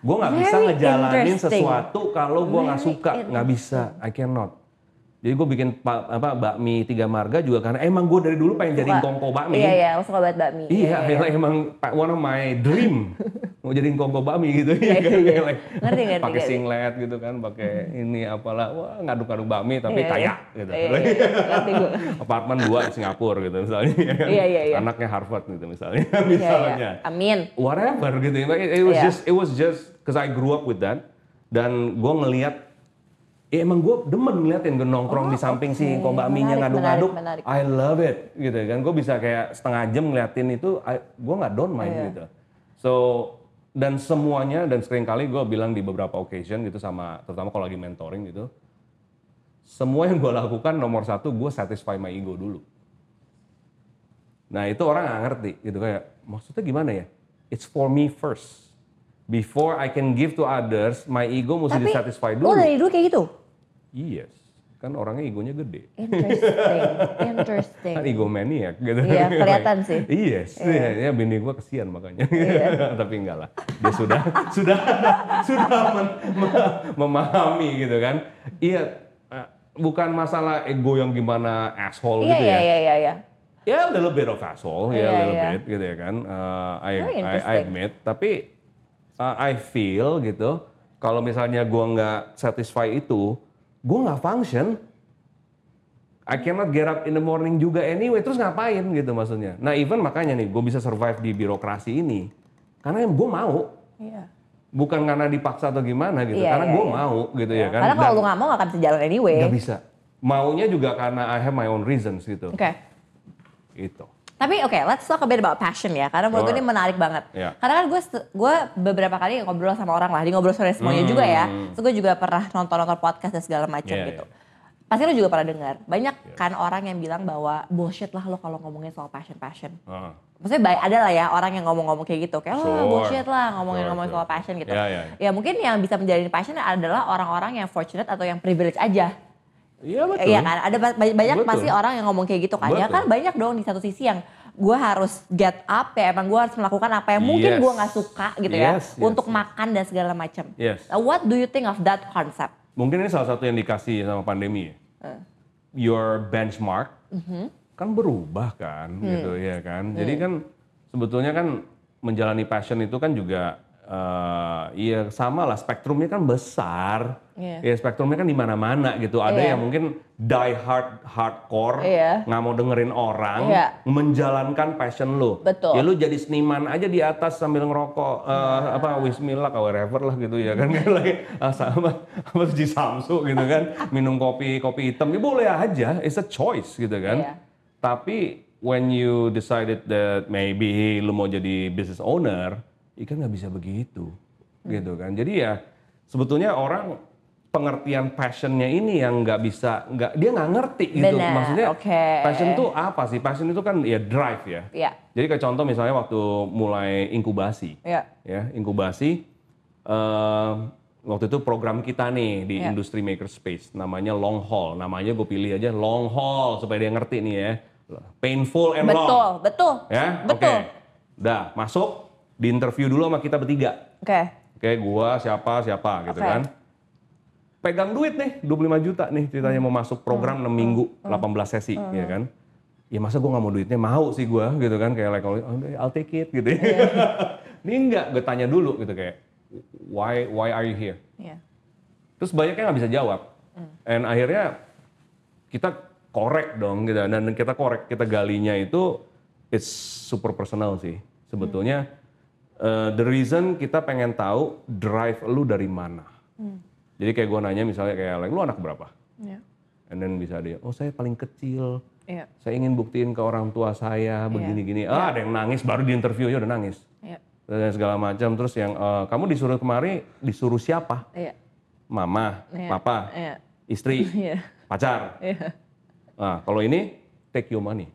Gue nggak bisa ngejalanin sesuatu kalau gue nggak suka, nggak bisa. I cannot. Jadi gue bikin pa- apa bakmi tiga marga juga karena emang gue dari dulu pengen jadi kongko bakmi. Iya iya, lo suka banget bakmi. Iya, akhirnya emang pa- one of my dream mau jadi kongko bakmi gitu. Iya, iya, iya. Like, Ngerti, ngerti, Pakai singlet gitu kan, pakai ini apalah, wah ngaduk-ngaduk bakmi tapi Iya, iya. kaya gitu. Iya, iya, iya. Ngerti gue. Apartemen dua di Singapura gitu misalnya. Iya, iya, iya. Anaknya Harvard gitu misalnya. Iya, misalnya. iya. Amin. Whatever gitu. It, it was Iya. just it was just because I grew up with that dan gue ngelihat Ya emang gue demen ngeliatin gue nongkrong di samping si oke. kobaminya Menarik, ngaduk-ngaduk. I love it gitu kan. Gue bisa kayak setengah jam ngeliatin itu, gue nggak don't mind Iya. gitu. So dan semuanya dan sering kali gue bilang di beberapa occasion gitu sama terutama kalau lagi mentoring gitu. Semua yang gue lakukan nomor satu gue satisfy my ego dulu. Nah itu orang nggak ngerti gitu kayak maksudnya gimana ya? It's for me first. Before I can give to others, my ego mesti Tapi disatisfy lo dulu. dari dulu kayak gitu? Yes, kan orangnya egonya gede. Interesting, interesting. Kan egomaniac gitu. Iya, kelihatan sih. Yes, ya bini gue kesian makanya. Iya. Tapi enggak lah. Dia sudah sudah sudah men- me- memahami gitu kan. Iya, eh, bukan masalah ego yang gimana asshole Iya, gitu iya, ya. iya, iya, iya. Ya a little bit of asshole, ya Iya, a little iya. bit gitu ya kan. Uh, I, I, I admit, tapi uh, I feel gitu, kalau misalnya gua nggak satisfy itu, gua nggak function. I cannot get up in the morning juga anyway, terus ngapain gitu maksudnya. Nah even makanya nih, gue bisa survive di birokrasi ini, karena yang gue mau. Iya. bukan karena dipaksa atau gimana gitu, Iya, karena iya, gue iya. mau gitu ya kan. Karena kalau Dan lu nggak mau nggak akan bisa jalan anyway. Oke. bisa. Maunya juga karena I have my own reasons gitu. Itu. Tapi oke, let's talk a bit about passion ya, karena menurut gue Sure. ini menarik banget. Iya. Karena kan gue gue beberapa kali ngobrol sama orang lah, di ngobrol sore semuanya juga ya. Terus gue juga pernah nonton-nonton podcast dan segala macam Hmm. Iya, gitu. iya. Pasti lo juga pernah dengar, banyak kan orang yang bilang bahwa bullshit lah lo kalau ngomongin soal passion passion. Ah. Maksudnya baik ada lah ya orang yang ngomong-ngomong kayak gitu, kayak oh Sure. bullshit lah ngomongin Sure, ngomongin sure. soal passion gitu. Iya, iya, Ya mungkin yang bisa menjadi passion adalah orang-orang yang fortunate atau yang privilege aja. Iya betul. Iya kan, ada ba- ba- banyak Betul. pasti orang yang ngomong kayak gitu kan. Ya Betul. kan banyak dong di satu sisi yang gue harus get up ya, emang gue harus melakukan apa yang mungkin Yes. gue nggak suka gitu ya, Yes, yes, untuk yes. makan dan segala macam. Yes. Now, what do you think of that concept? Mungkin ini salah satu yang dikasih sama pandemi ya. Eh. Your benchmark Mm-hmm. kan berubah kan, Hmm. gitu ya kan. Jadi kan sebetulnya kan menjalani passion itu kan juga eh iya sama lah spektrumnya kan besar. Iya. Ya spektrumnya kan di mana-mana gitu. Ada Iya. yang mungkin die hard hardcore, Iya. nggak mau dengerin orang, Iya. menjalankan passion lu. Betul. Ya lu jadi seniman aja di atas sambil ngerokok eh, apa wismillah atau whatever lah gitu ya kan kayak lagi ah, sama apa Ji Samsu gitu kan minum kopi kopi hitam ya boleh aja it's a choice gitu kan Iya. tapi when you decided that maybe lu mau jadi business owner ya kan nggak bisa begitu Hmm. gitu kan jadi ya sebetulnya orang pengertian passionnya ini yang nggak bisa nggak dia nggak ngerti gitu. Benar, maksudnya oke. passion tuh apa sih? Passion itu kan ya drive ya. Iya, jadi kayak contoh misalnya waktu mulai inkubasi, iya, ya inkubasi, eh, waktu itu program kita nih di Ya. industri makerspace, namanya long haul, namanya gue pilih aja long haul supaya dia ngerti nih ya, painful and betul, long, betul, ya, betul. oke, dah masuk, di interview dulu sama kita bertiga, Oke, oke, gua siapa siapa gitu Oke. kan, pegang duit nih 25 juta nih ceritanya mau masuk program 6 minggu 18 sesi ya kan? Ya masa gue nggak mau duitnya? Mau sih gue gitu kan? Kayak like oh, I'll take it gitu ya. Ini enggak gue tanya dulu gitu kayak why why are you here? Iya. terus banyaknya nggak bisa jawab. And akhirnya kita korek dong gitu dan kita korek kita galinya itu it's super personal sih sebetulnya. Eh, the reason kita pengen tahu drive lu dari mana jadi kayak gue nanya misalnya kayak like, lu anak berapa Iya. and then bisa dia oh saya paling kecil Iya. saya ingin buktiin ke orang tua saya begini-gini ah ada yang nangis baru di interview aja udah nangis Iya. dan segala macam terus yang eh, kamu disuruh kemari disuruh siapa Iya. mama Iya. papa Iya. istri Iya. pacar Iya. nah kalau ini take your money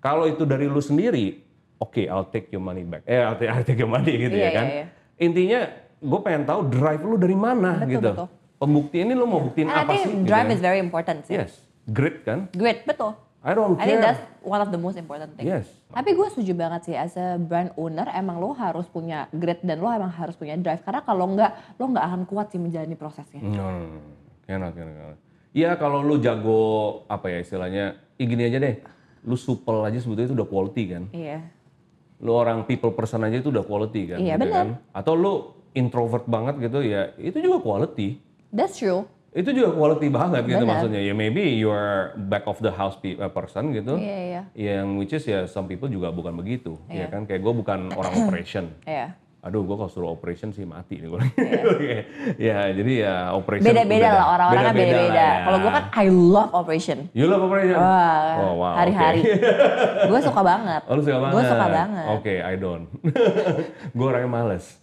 kalau itu dari lu sendiri oke I'll take your money back eh I'll take, I'll take your money gitu Iya, ya kan iya, iya. intinya gue pengen tahu drive lu dari mana Betul, gitu betul. pembuktian ini lu mau buktiin And I apa think sih gitu drive ya. is very important sih. yes grit kan Great, betul. I don't I think care that's one of the most important thing. yes Tapi gue setuju banget sih, as a brand owner emang lo harus punya grit dan lo emang harus punya drive. Karena kalau nggak, lo nggak akan kuat sih menjalani prosesnya. No, no, no. Cannot, cannot, cannot. Iya kalau lu jago apa ya istilahnya, ya gini aja deh, lu supel aja sebetulnya itu udah quality kan. Iya. Lu orang people person aja itu udah quality kan. Iya, gitu benar. kan? Atau lu introvert banget gitu ya, itu juga quality. That's true. Itu juga quality banget gitu Benar. maksudnya. Ya maybe you are back of the house uh, person gitu. Iya, iya. Yang which is ya some people juga bukan begitu. Ya Iya. kan kayak gue bukan orang operation. Iya. Aduh, gue kalau suruh operation sih mati nih gue. ya, jadi ya operation. Beda-beda beda. lah, orang-orang kan lah ya. Kalau gue kan I love operation. You love operation? Wah, Oh, wow, hari-hari. oke. gue suka banget. Oh, lu suka banget? Gue suka banget. Oke, I don't. gue orangnya males.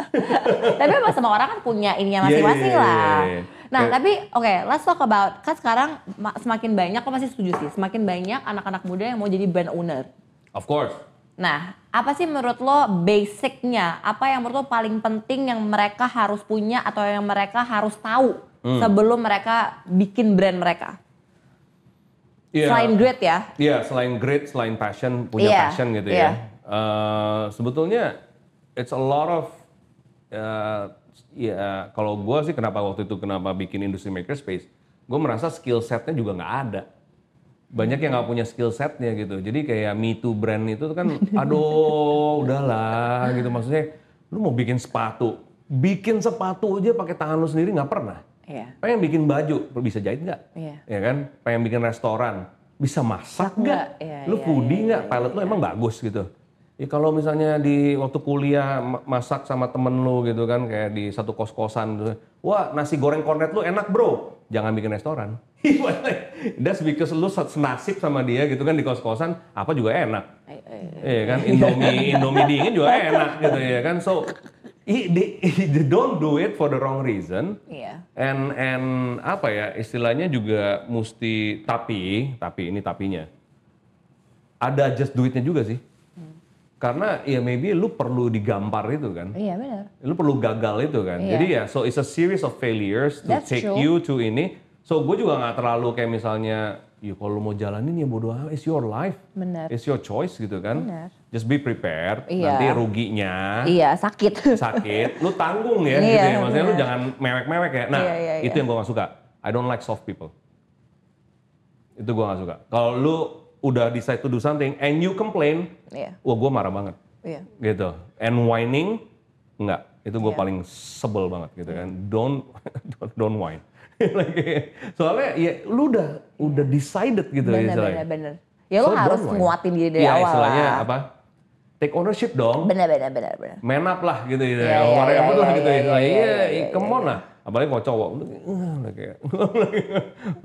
Tapi emang semua orang kan punya ininya Iya, iya, masing-masing iya, lah. iya, iya. Nah, Kayak- tapi oke, let's talk about kan sekarang ma- semakin banyak, kok masih setuju sih, semakin banyak anak-anak muda yang mau jadi brand owner. Of course. Nah, apa sih menurut lo basicnya? Apa yang menurut lo paling penting yang mereka harus punya atau yang mereka harus tahu Hmm. sebelum mereka bikin brand mereka? Iya. Selain grit ya. Iya, selain grit, selain passion, punya Iya, passion gitu iya. ya. Eh, sebetulnya it's a lot of eh, ya kalau gue sih kenapa waktu itu kenapa bikin industri makerspace, gue merasa skill setnya juga nggak ada. Banyak yang nggak punya skill setnya gitu. Jadi kayak Me Too brand itu kan, aduh udahlah gitu maksudnya. Lu mau bikin sepatu, bikin sepatu aja pakai tangan lu sendiri nggak pernah. Iya. Pengen bikin baju, lu bisa jahit nggak? Iya. Ya kan? Pengen bikin restoran, bisa masak nggak? Iya, lu iya, foodie iya, nggak? iya, Pilot lu emang bagus gitu. Ya kalau misalnya di waktu kuliah ma- masak sama temen lu gitu kan kayak di satu kos-kosan gitu. Wah, nasi goreng kornet lu enak, Bro. Jangan bikin restoran. That's because lu senasib sama dia gitu kan di kos-kosan, apa juga enak. Eh, eh, Iya kan, Indomie, Indomie dingin juga enak gitu ya kan. So, they, they don't do it for the wrong reason. Iya. And and apa ya istilahnya juga mesti tapi tapi ini tapinya ada just duitnya juga sih. Karena ya maybe lu perlu digampar itu kan. Iya benar. Lu perlu gagal itu kan. Iya. Jadi ya so it's a series of failures to That's take true. you to ini. So gue juga nggak terlalu kayak misalnya ya kalau lu mau jalanin ya bodo amat, it's your life. Benar. It's your choice gitu kan. Benar. Just be prepared. Iya. Nanti ruginya Iya sakit. sakit, lu tanggung ya Iya, gitu ya. Maksudnya lu jangan mewek-mewek ya. Nah, Iya, iya, itu iya. yang gua gak suka. I don't like soft people. Itu gua gak suka. Kalau lu udah decide to do something and you complain, Iya. wah gua marah banget. Iya. Gitu. And whining, enggak. Itu gua Iya. paling sebel banget gitu kan. Don't don't, don't whine. Soalnya ya lu udah udah decided gitu ya Benar istilahnya. benar benar. Ya lo So, harus whine. nguatin diri dari Iya, awal istilahnya lah. apa? Take ownership dong Benar benar benar benar. man up lah gitu gitu Iya, ya, iya, whatever iya, lah iya, gitu iya, ya. iya, Iya, iya, iya, come on lah. Apalagi kalau cowok, udah udah kayak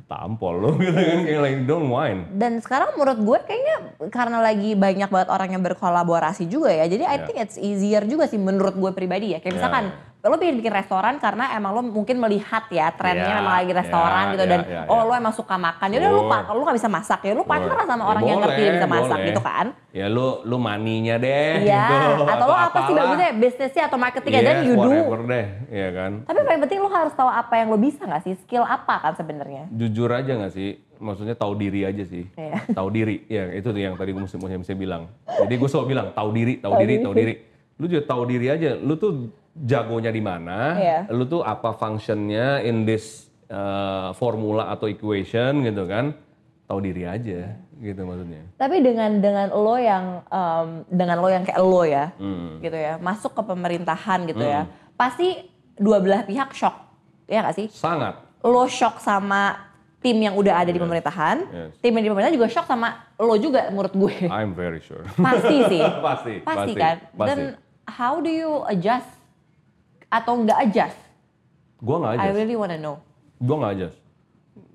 tampol lo gitu kan kayak like don't whine. Dan sekarang menurut gue kayaknya karena lagi banyak banget orang yang berkolaborasi juga ya. Jadi I Iya. think it's easier juga sih menurut gue pribadi ya. Kayak Iya, misalkan lo pengen bikin restoran karena emang lo mungkin melihat ya trennya Iya, emang lagi restoran iya, gitu dan iya, oh iya. lo emang suka makan. Ya udah lo Boleh. kalau lo gak bisa masak ya lo partner Boleh. sama Ya orang yang ngerti boleh, bisa masak boleh. gitu kan. Ya lu lu maninya deh Iya, gitu. atau lo apa sih bagusnya bisnisnya atau marketingnya dan Yes, you do. deh, ya kan. Tapi paling penting lo harus tahu apa yang lo bisa gak sih? Skill apa kan sebenarnya? Jujur aja gak sih? Maksudnya tahu diri aja sih. Iya. Tahu diri. Ya, itu yang tadi gue mesti bilang. Jadi gue selalu bilang tahu diri, tahu diri. tahu diri. Lu juga tahu diri aja. Lu tuh jagonya di mana? Iya. Lu tuh apa functionnya in this uh, formula atau equation gitu kan? Tahu diri aja gitu maksudnya. Tapi dengan dengan lo yang em, dengan lo yang kayak lo ya, Hmm. gitu ya, masuk ke pemerintahan gitu ya, pasti dua belah pihak shock, ya nggak sih? Sangat. Lo shock sama tim yang udah ada di pemerintahan, Yes. tim yang di pemerintahan juga shock sama lo juga menurut gue. I'm very sure. pasti sih, pasti, pasti kan. Pasti. Dan how do you adjust atau nggak adjust? Gua nggak aja. I really wanna know. Gue nggak adjust.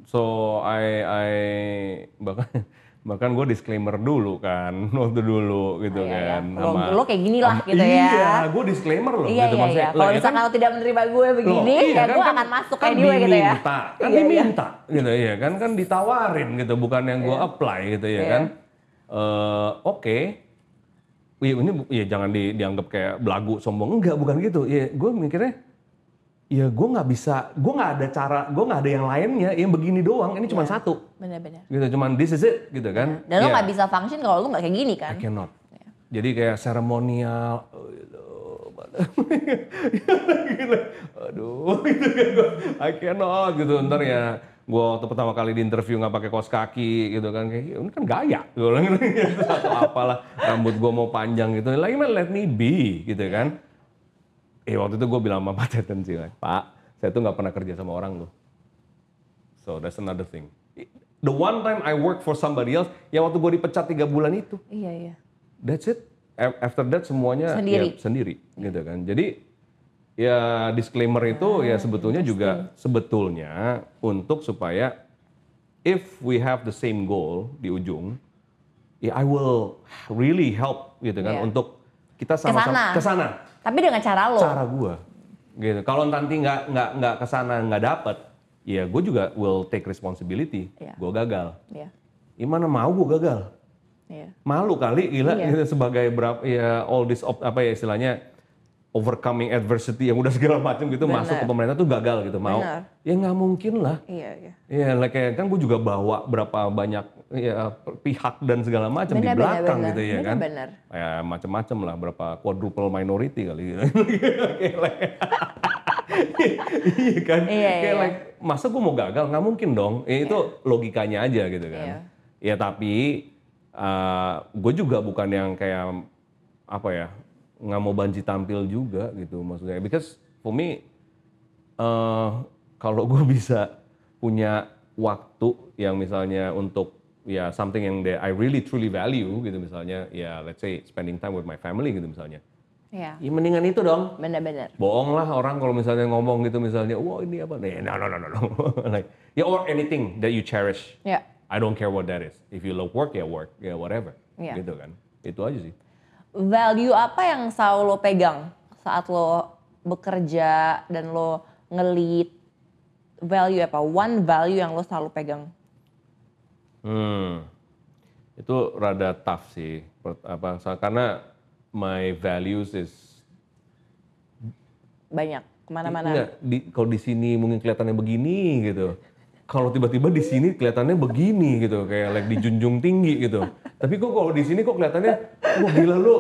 So I I bahkan bahkan gue disclaimer dulu kan waktu dulu gitu Oh, iya, kan. iya. Lo- lo kayak gini lah sama- gitu ya. Iya, gue disclaimer loh. Iya gitu iya maksudnya. iya. Kalau ya misalkan kan- lo tidak menerima gue begini, Loh, iya, ya gue kan- akan masuk kan anyway gitu ya. diminta, Kan Iya, iya. diminta gitu ya kan kan ditawarin gitu bukan yang gue apply gitu ya Iya. kan. Eh, Oke. Wih, ini ya jangan di- dianggap kayak belagu sombong enggak bukan gitu. Ya gue mikirnya ya gue nggak bisa, gue nggak ada cara, gue nggak ada yang lainnya, yang begini doang. Ini cuma satu, Bener-bener. gitu. Cuman this is it, gitu kan. Dan lo Ya. nggak bisa function kalau lo nggak kayak gini kan? I cannot. Jadi kayak seremonial, oh, gitu, Gila. aduh, gitu kan gua, I cannot gitu. Ntar ya, gue waktu pertama kali di interview nggak pakai kaos kaki gitu kan, kayak ini kan gaya, gue bilang gitu, atau apalah, rambut gue mau panjang gitu. Lagi mah let me be, gitu kan. Eh waktu itu gue bilang sama Pak Teten sih, Pak, saya tuh nggak pernah kerja sama orang loh. So that's another thing. The one time I work for somebody else, ya waktu gue dipecat tiga bulan itu. Iya iya. That's it. After that semuanya Sendiri. ya sendiri gitu kan. Jadi ya disclaimer itu ya sebetulnya juga sebetulnya untuk supaya if we have the same goal di ujung, ya I will really help gitu kan Iya. untuk kita sama-sama Ke sana. ke sana Tapi dengan cara lo. cara gua gitu. Kalau nanti nggak nggak nggak ke sana nggak dapet, ya gue juga will take responsibility. Iya. Gue gagal. Iya. Gimana mau gue gagal? Iya. malu kali gila Iya. gitu, sebagai berapa ya all this op- apa ya istilahnya overcoming adversity yang udah segala macam gitu Benar. masuk ke pemerintah tuh gagal gitu mau Benar. ya nggak mungkin lah Iya iya. ya like kayak kan gue juga bawa berapa banyak ya pihak dan segala macam di belakang benar. gitu ya Benar, kan benar. ya macam-macam lah berapa quadruple minority kali gitu iya kan Iya, kayak iya. like masa gue mau gagal nggak mungkin dong ya, itu logikanya aja gitu kan Iya. ya tapi gue juga bukan yang kayak apa ya nggak mau banci tampil juga gitu maksudnya because for me eh, kalau gue bisa punya waktu yang misalnya untuk ya something yang that I really truly value gitu misalnya ya let's say spending time with my family gitu misalnya. Iya. Ya mendingan itu dong. Bener-bener. Bohong lah orang kalau misalnya ngomong gitu misalnya, wah ini apa nih? No, no, no, no, no. like, ya or anything that you cherish. Ya. I don't care what that is. If you love work, ya work, ya whatever. Iya. Gitu kan. Itu aja sih. Value apa yang selalu lo pegang saat lo bekerja dan lo ngelit? Value apa? One value yang lo selalu pegang. Hmm. Itu rada tough sih. Apa, karena my values is Banyak. Ke mana-mana. Enggak, di, kalau di sini mungkin kelihatannya begini gitu. Kalau tiba-tiba di sini kelihatannya begini gitu, kayak like dijunjung tinggi gitu. Tapi kok kalau di sini kok kelihatannya, wah gila lu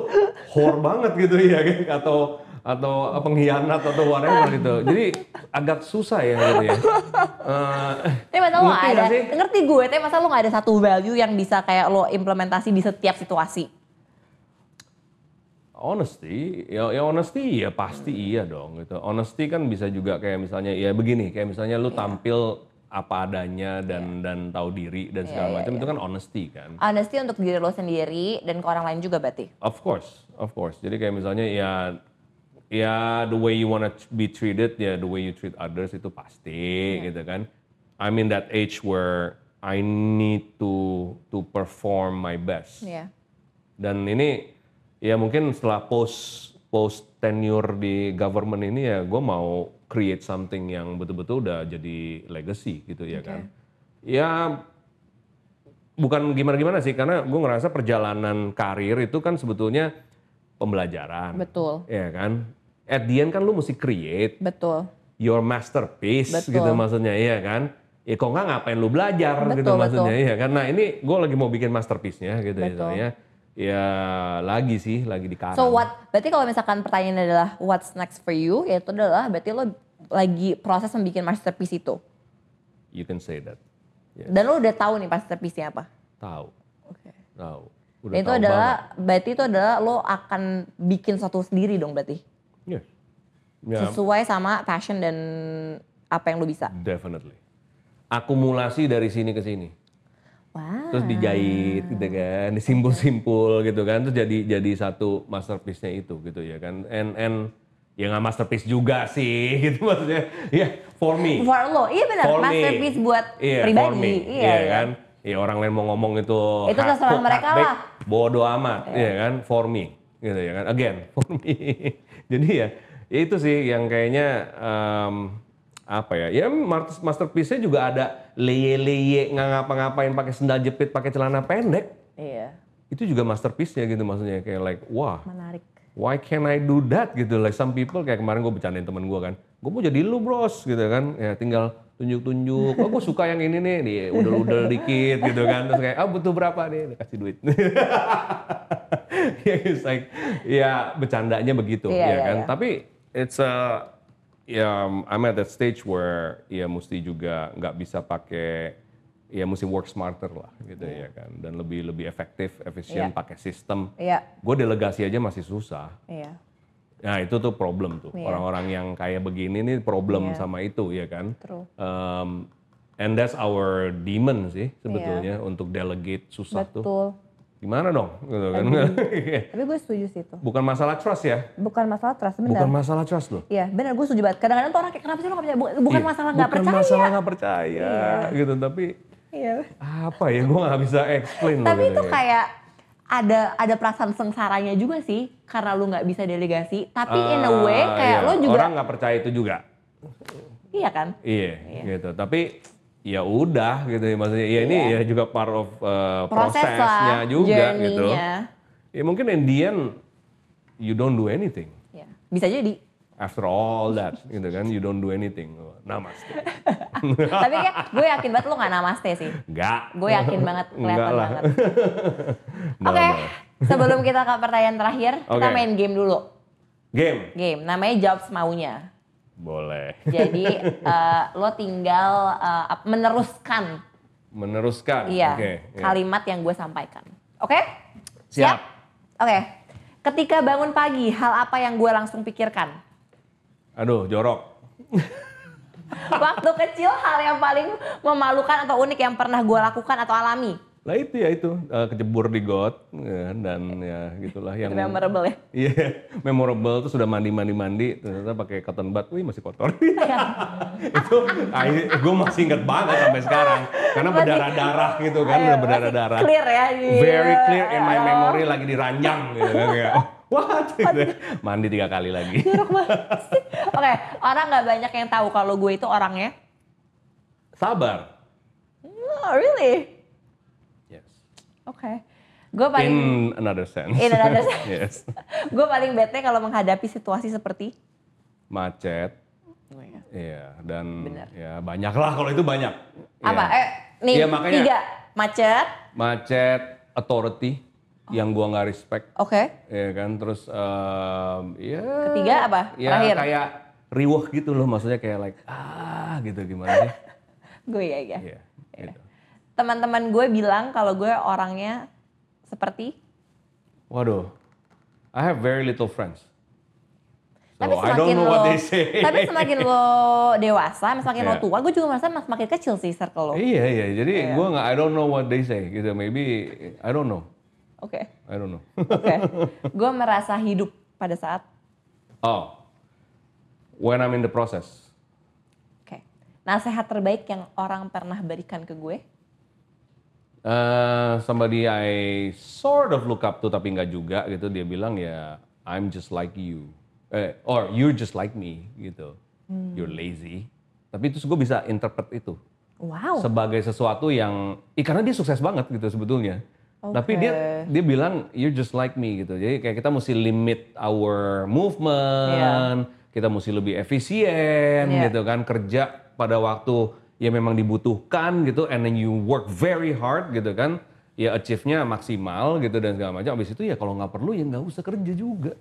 whore banget gitu ya, kan? atau atau pengkhianat atau whatever gitu. Jadi agak susah ya gitu ya. Eh, Tapi masa lo gak ada, sih? ngerti gue, tapi masa lo gak ada satu value yang bisa kayak lo implementasi di setiap situasi? Honesty, ya, ya honesty ya pasti iya dong gitu. Honesty kan bisa juga kayak misalnya ya begini, kayak misalnya Iya. lu tampil apa adanya dan dan tahu diri dan segala Iya, iya, macam itu kan honesty kan. Honesty untuk diri lo sendiri dan ke orang lain juga berarti? Of course, of course. Jadi kayak misalnya ya ya the way you wanna be treated ya the way you treat others itu pasti gitu kan. I'm in that age where I need to to perform my best. Iya. Dan ini ya mungkin setelah post post tenure di government ini ya gue mau create something yang betul-betul udah jadi legacy gitu ya kan. Ya bukan gimana-gimana sih karena gue ngerasa perjalanan karir itu kan sebetulnya pembelajaran. Betul. Ya kan. At the end kan lu mesti create Betul. your masterpiece Betul. gitu maksudnya iya kan. Ya kok nggak ngapain lu belajar gitu Betul, maksudnya betul. iya kan. Nah ini gue lagi mau bikin masterpiece-nya gitu Betul. ya. Ya lagi sih lagi di karang. So what, berarti kalau misalkan pertanyaannya adalah what's next for you, ya itu adalah berarti lo lagi proses membuat masterpiece itu. You can say that. Ya, Dan lo udah tahu nih masterpiece-nya apa? tahu, Oke. tahu. Udah itu tahu adalah, berarti itu adalah lo akan bikin suatu sendiri dong berarti? banget. Yes. Ya, Sesuai sama passion dan apa yang lo bisa. definitely. Akumulasi dari sini ke sini. Wow. terus dijahit gitu kan, disimpul-simpul gitu kan, terus jadi jadi satu masterpiece-nya itu gitu ya kan, and and ya nggak masterpiece juga sih gitu maksudnya, ya for me, For lo, iya benar, for me. masterpiece buat Iya, pribadi. for me, Iya, iya iya. kan, ya orang lain mau ngomong itu, Itu terserah mereka lah. bodo amat, iya kan, for me, gitu ya kan, again for me, jadi ya, ya itu sih yang kayaknya em, apa ya, ya mas- masterpiece-nya juga ada leye-leye nggak ngapa-ngapain pakai sendal jepit, pakai celana pendek, Iya, itu juga masterpiece-nya gitu maksudnya kayak like wah. Menarik. why can I do that? Gitu like some people kayak kemarin gue bercandain temen gue kan. Gue mau jadi lu bros gitu kan. Ya tinggal tunjuk-tunjuk oh gue suka yang ini nih. Nih udel-udel dikit gitu kan. Terus kayak ah butuh berapa nih? Kasih duit. Ya it's like ya bercandanya begitu Iya, ya iya, kan. iya. tapi it's a ya I'm at that stage where ya mesti juga nggak bisa pakai ya mesti work smarter lah gitu ya kan dan lebih lebih efektif efisien Iya. pakai sistem Iya, gue delegasi aja masih susah iya. nah itu tuh problem tuh Iya. orang-orang yang kayak begini nih problem Iya. sama itu ya kan True. Um, and that's our demon sih sebetulnya untuk delegate susah tuh Iya. Betul. Gimana dong gitu kan Tapi gue setuju sih itu. bukan masalah trust ya Bukan masalah trust, benar. bukan masalah trust loh Iya, benar gue setuju banget. Kadang-kadang tuh orang kayak kenapa sih lo gak percaya? Bu- Bukan Iya, masalah gak bukan percaya. masalah nggak percaya gitu tapi Iya. apa ya gue nggak bisa explain loh Tapi gitu itu ya. kayak ada ada perasaan sengsaranya juga sih karena lu nggak bisa delegasi. Tapi in a way Ah, kayak iya. lo juga orang nggak percaya itu juga iya kan? Iya, gitu. Tapi ya udah gitu ya maksudnya. Ya ini ya juga part of uh, Proses prosesnya lah, juga gitu. Ya mungkin in the end you don't do anything. Iya. Bisa jadi. After all that, gitu kan, you don't do anything. Namaste. Tapi kayak gue yakin banget lo gak namaste sih. Enggak. Gue yakin banget, kelihatan banget. Oke, no. sebelum kita ke pertanyaan terakhir, kita Oke. main game dulu. Game. Game, namanya jawab semaunya. Boleh. Jadi eh, lo tinggal ap- meneruskan Meneruskan. iya Oke. ya. kalimat yang gue sampaikan. Oke? Siap. Oke. Ketika bangun pagi, hal apa yang gue langsung pikirkan? Aduh, jorok. Waktu kecil hal yang paling memalukan atau unik yang pernah gue lakukan atau alami? Lah itu ya itu eh, kecebur di got ya, dan ya gitulah yang Itu memorable ya. Iya, memorable tuh sudah mandi mandi mandi ternyata pakai cotton bud, wih masih kotor. itu gue masih inget banget sampai sekarang karena berdarah darah gitu kan, udah berdarah darah. Clear ya. di- Very clear in my memory lagi diranjang gitu kan kayak, what? Gitu. Mandi tiga kali lagi. Oke, orang nggak banyak yang tahu kalau gue itu orangnya. Sabar. Oh, really? Oke. Gue paling In another sense. In another sense. yes. gue paling bete kalau menghadapi situasi seperti Macet. Oh, iya. Iya, dan Benar. ya banyak lah kalau itu banyak. apa? Iya. Eh, nih Iya, makanya- tiga macet. Macet, authority yang gua nggak respect. Oke. Ya kan, terus em, ya. Ketiga apa? Ya Terakhir. kayak riweh gitu loh, maksudnya kayak like ah gitu gimana sih? Gue ya ya. Iya, gitu. Teman-teman gue bilang kalau gue orangnya seperti. Waduh, I have very little friends. So tapi I semakin don't know lo, what they say. tapi semakin lo dewasa, semakin lo Iya. tua, gue juga merasa semakin kecil sih circle lo. Oke. Iya iya, jadi gua nggak I don't know what they say gitu. Maybe I don't know. I don't know. Oke. gue merasa hidup pada saat. oh, when I'm in the process. Oke. Nasihat terbaik yang orang pernah berikan ke gue. Uh, somebody I sort of look up to tapi nggak juga gitu dia bilang ya I'm just like you. Eh, or you're just like me gitu. You're lazy. Tapi terus gue bisa interpret itu. Wow. sebagai sesuatu yang ih, karena dia sukses banget gitu sebetulnya. Tapi dia dia bilang you're just like me gitu. Jadi kayak kita mesti limit our movement kita mesti lebih efisien Iya. gitu kan kerja pada waktu yang memang dibutuhkan gitu and then you work very hard gitu kan ya achieve-nya maksimal gitu dan segala macam habis itu ya kalau nggak perlu ya nggak usah kerja juga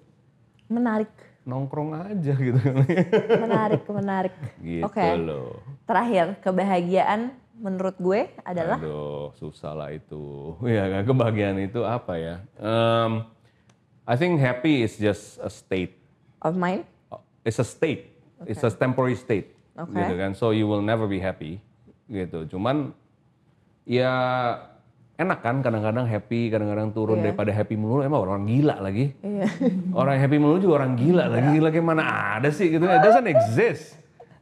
Menarik. nongkrong aja gitu Menarik, menarik. gitu Oke. loh Terakhir, kebahagiaan menurut gue adalah Aduh, susah lah itu. Ya kan, kebahagiaan itu apa ya? Um, I think happy is just a state. of mine. It's a state. It's a temporary state. Oke. Gitu kan. So you will never be happy. Gitu. Cuman ya enak kan kadang-kadang happy, kadang-kadang turun daripada happy melulu. Emang orang gila lagi. orang happy melulu juga orang gila lagi. Gila kayak mana ada sih gitu. It doesn't exist.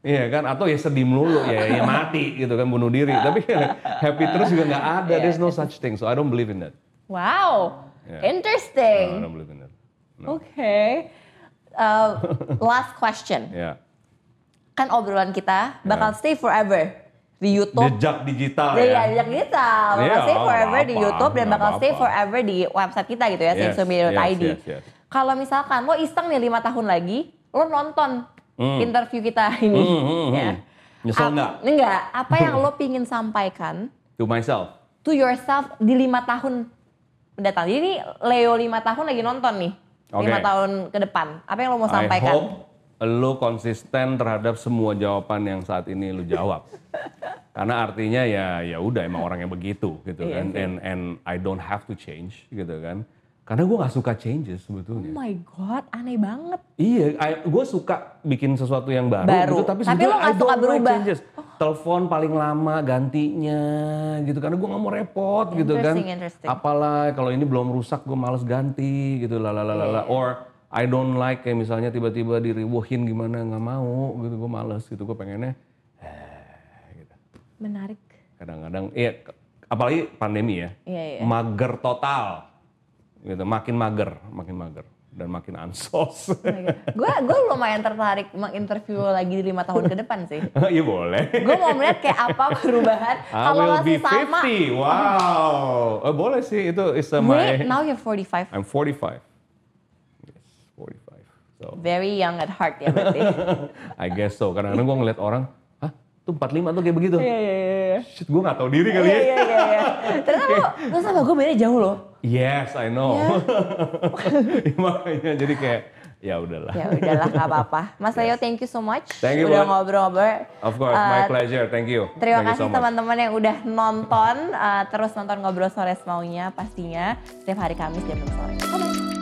Iya kan, atau ya sedih melulu, ya, ya mati gitu kan, bunuh diri. Tapi happy terus juga nggak ada, there's no such thing. So I don't believe in that. Wow, Yeah. No, I interesting. don't believe in that. Oke. Uh, last question. Ya. Kan obrolan kita bakal stay forever di YouTube. Jejak digital Iya, ya. jejak digital. Bakal Iya, stay forever nggak di YouTube dan bakal stay apa-apa. forever di website kita gitu ya, Yes, yes, yes, yes, yes. Kalau misalkan lo iseng nih lima tahun lagi, lo nonton interview kita ini. Hmm, hmm, ya. hmm. Nyesel nggak? Enggak. Apa yang lo pingin sampaikan To myself. to yourself di lima tahun mendatang. Jadi ini Leo lima tahun lagi nonton nih. Lima Oke. tahun ke depan. Apa yang lo mau I sampaikan? hope lo konsisten terhadap semua jawaban yang saat ini lo jawab. Karena artinya ya ya udah emang orangnya begitu gitu Iya kan. And and I don't have to change gitu kan. Karena gue nggak suka changes Oh sebetulnya. my god, aneh banget. Iya, gue suka bikin sesuatu yang baru, Baru. gitu, tapi, Tapi lo nggak I suka don't like berubah. changes. Telepon paling lama gantinya gitu, karena gue nggak mau repot gitu kan. Apalah kalau ini belum rusak gue males ganti gitu, lalalala. Or I don't like kayak misalnya tiba-tiba diriwohin gimana nggak mau gitu, gue males gitu, gue pengennya Menarik. kadang-kadang, iya apalagi pandemi ya, Iya, iya. mager total, gitu, makin mager, makin mager dan makin ansos. Gue gue lumayan tertarik menginterview lagi di lima tahun ke depan sih. Iya boleh. Gue mau melihat kayak apa perubahan. Kalau masih sama. 50. Wow. Eh, boleh sih itu is uh, Wait, my now you're 45. I'm 45. Yes, 45. So, Very young at heart ya berarti. I guess so. Kadang-kadang gue ngeliat orang, "Hah, tuh 45 tuh kayak begitu." Iya, iya, iya. Shit, gue gak tahu diri kali Iya, ya. iya, iya. iya. Ternyata lo, lo sama gue beda jauh loh. Yes, I know. Iya. Makanya jadi kayak ya udahlah. Ya udahlah nggak apa-apa. Mas Leo, thank you so much. Thank you, udah ngobrol-ngobrol. Of course, my Uh, pleasure. Thank you. Terima Thank kasih so teman-teman yang udah nonton. Uh, terus nonton Ngobrol Sore Semaunya pastinya setiap hari Kamis jam 6 sore. Bye-bye.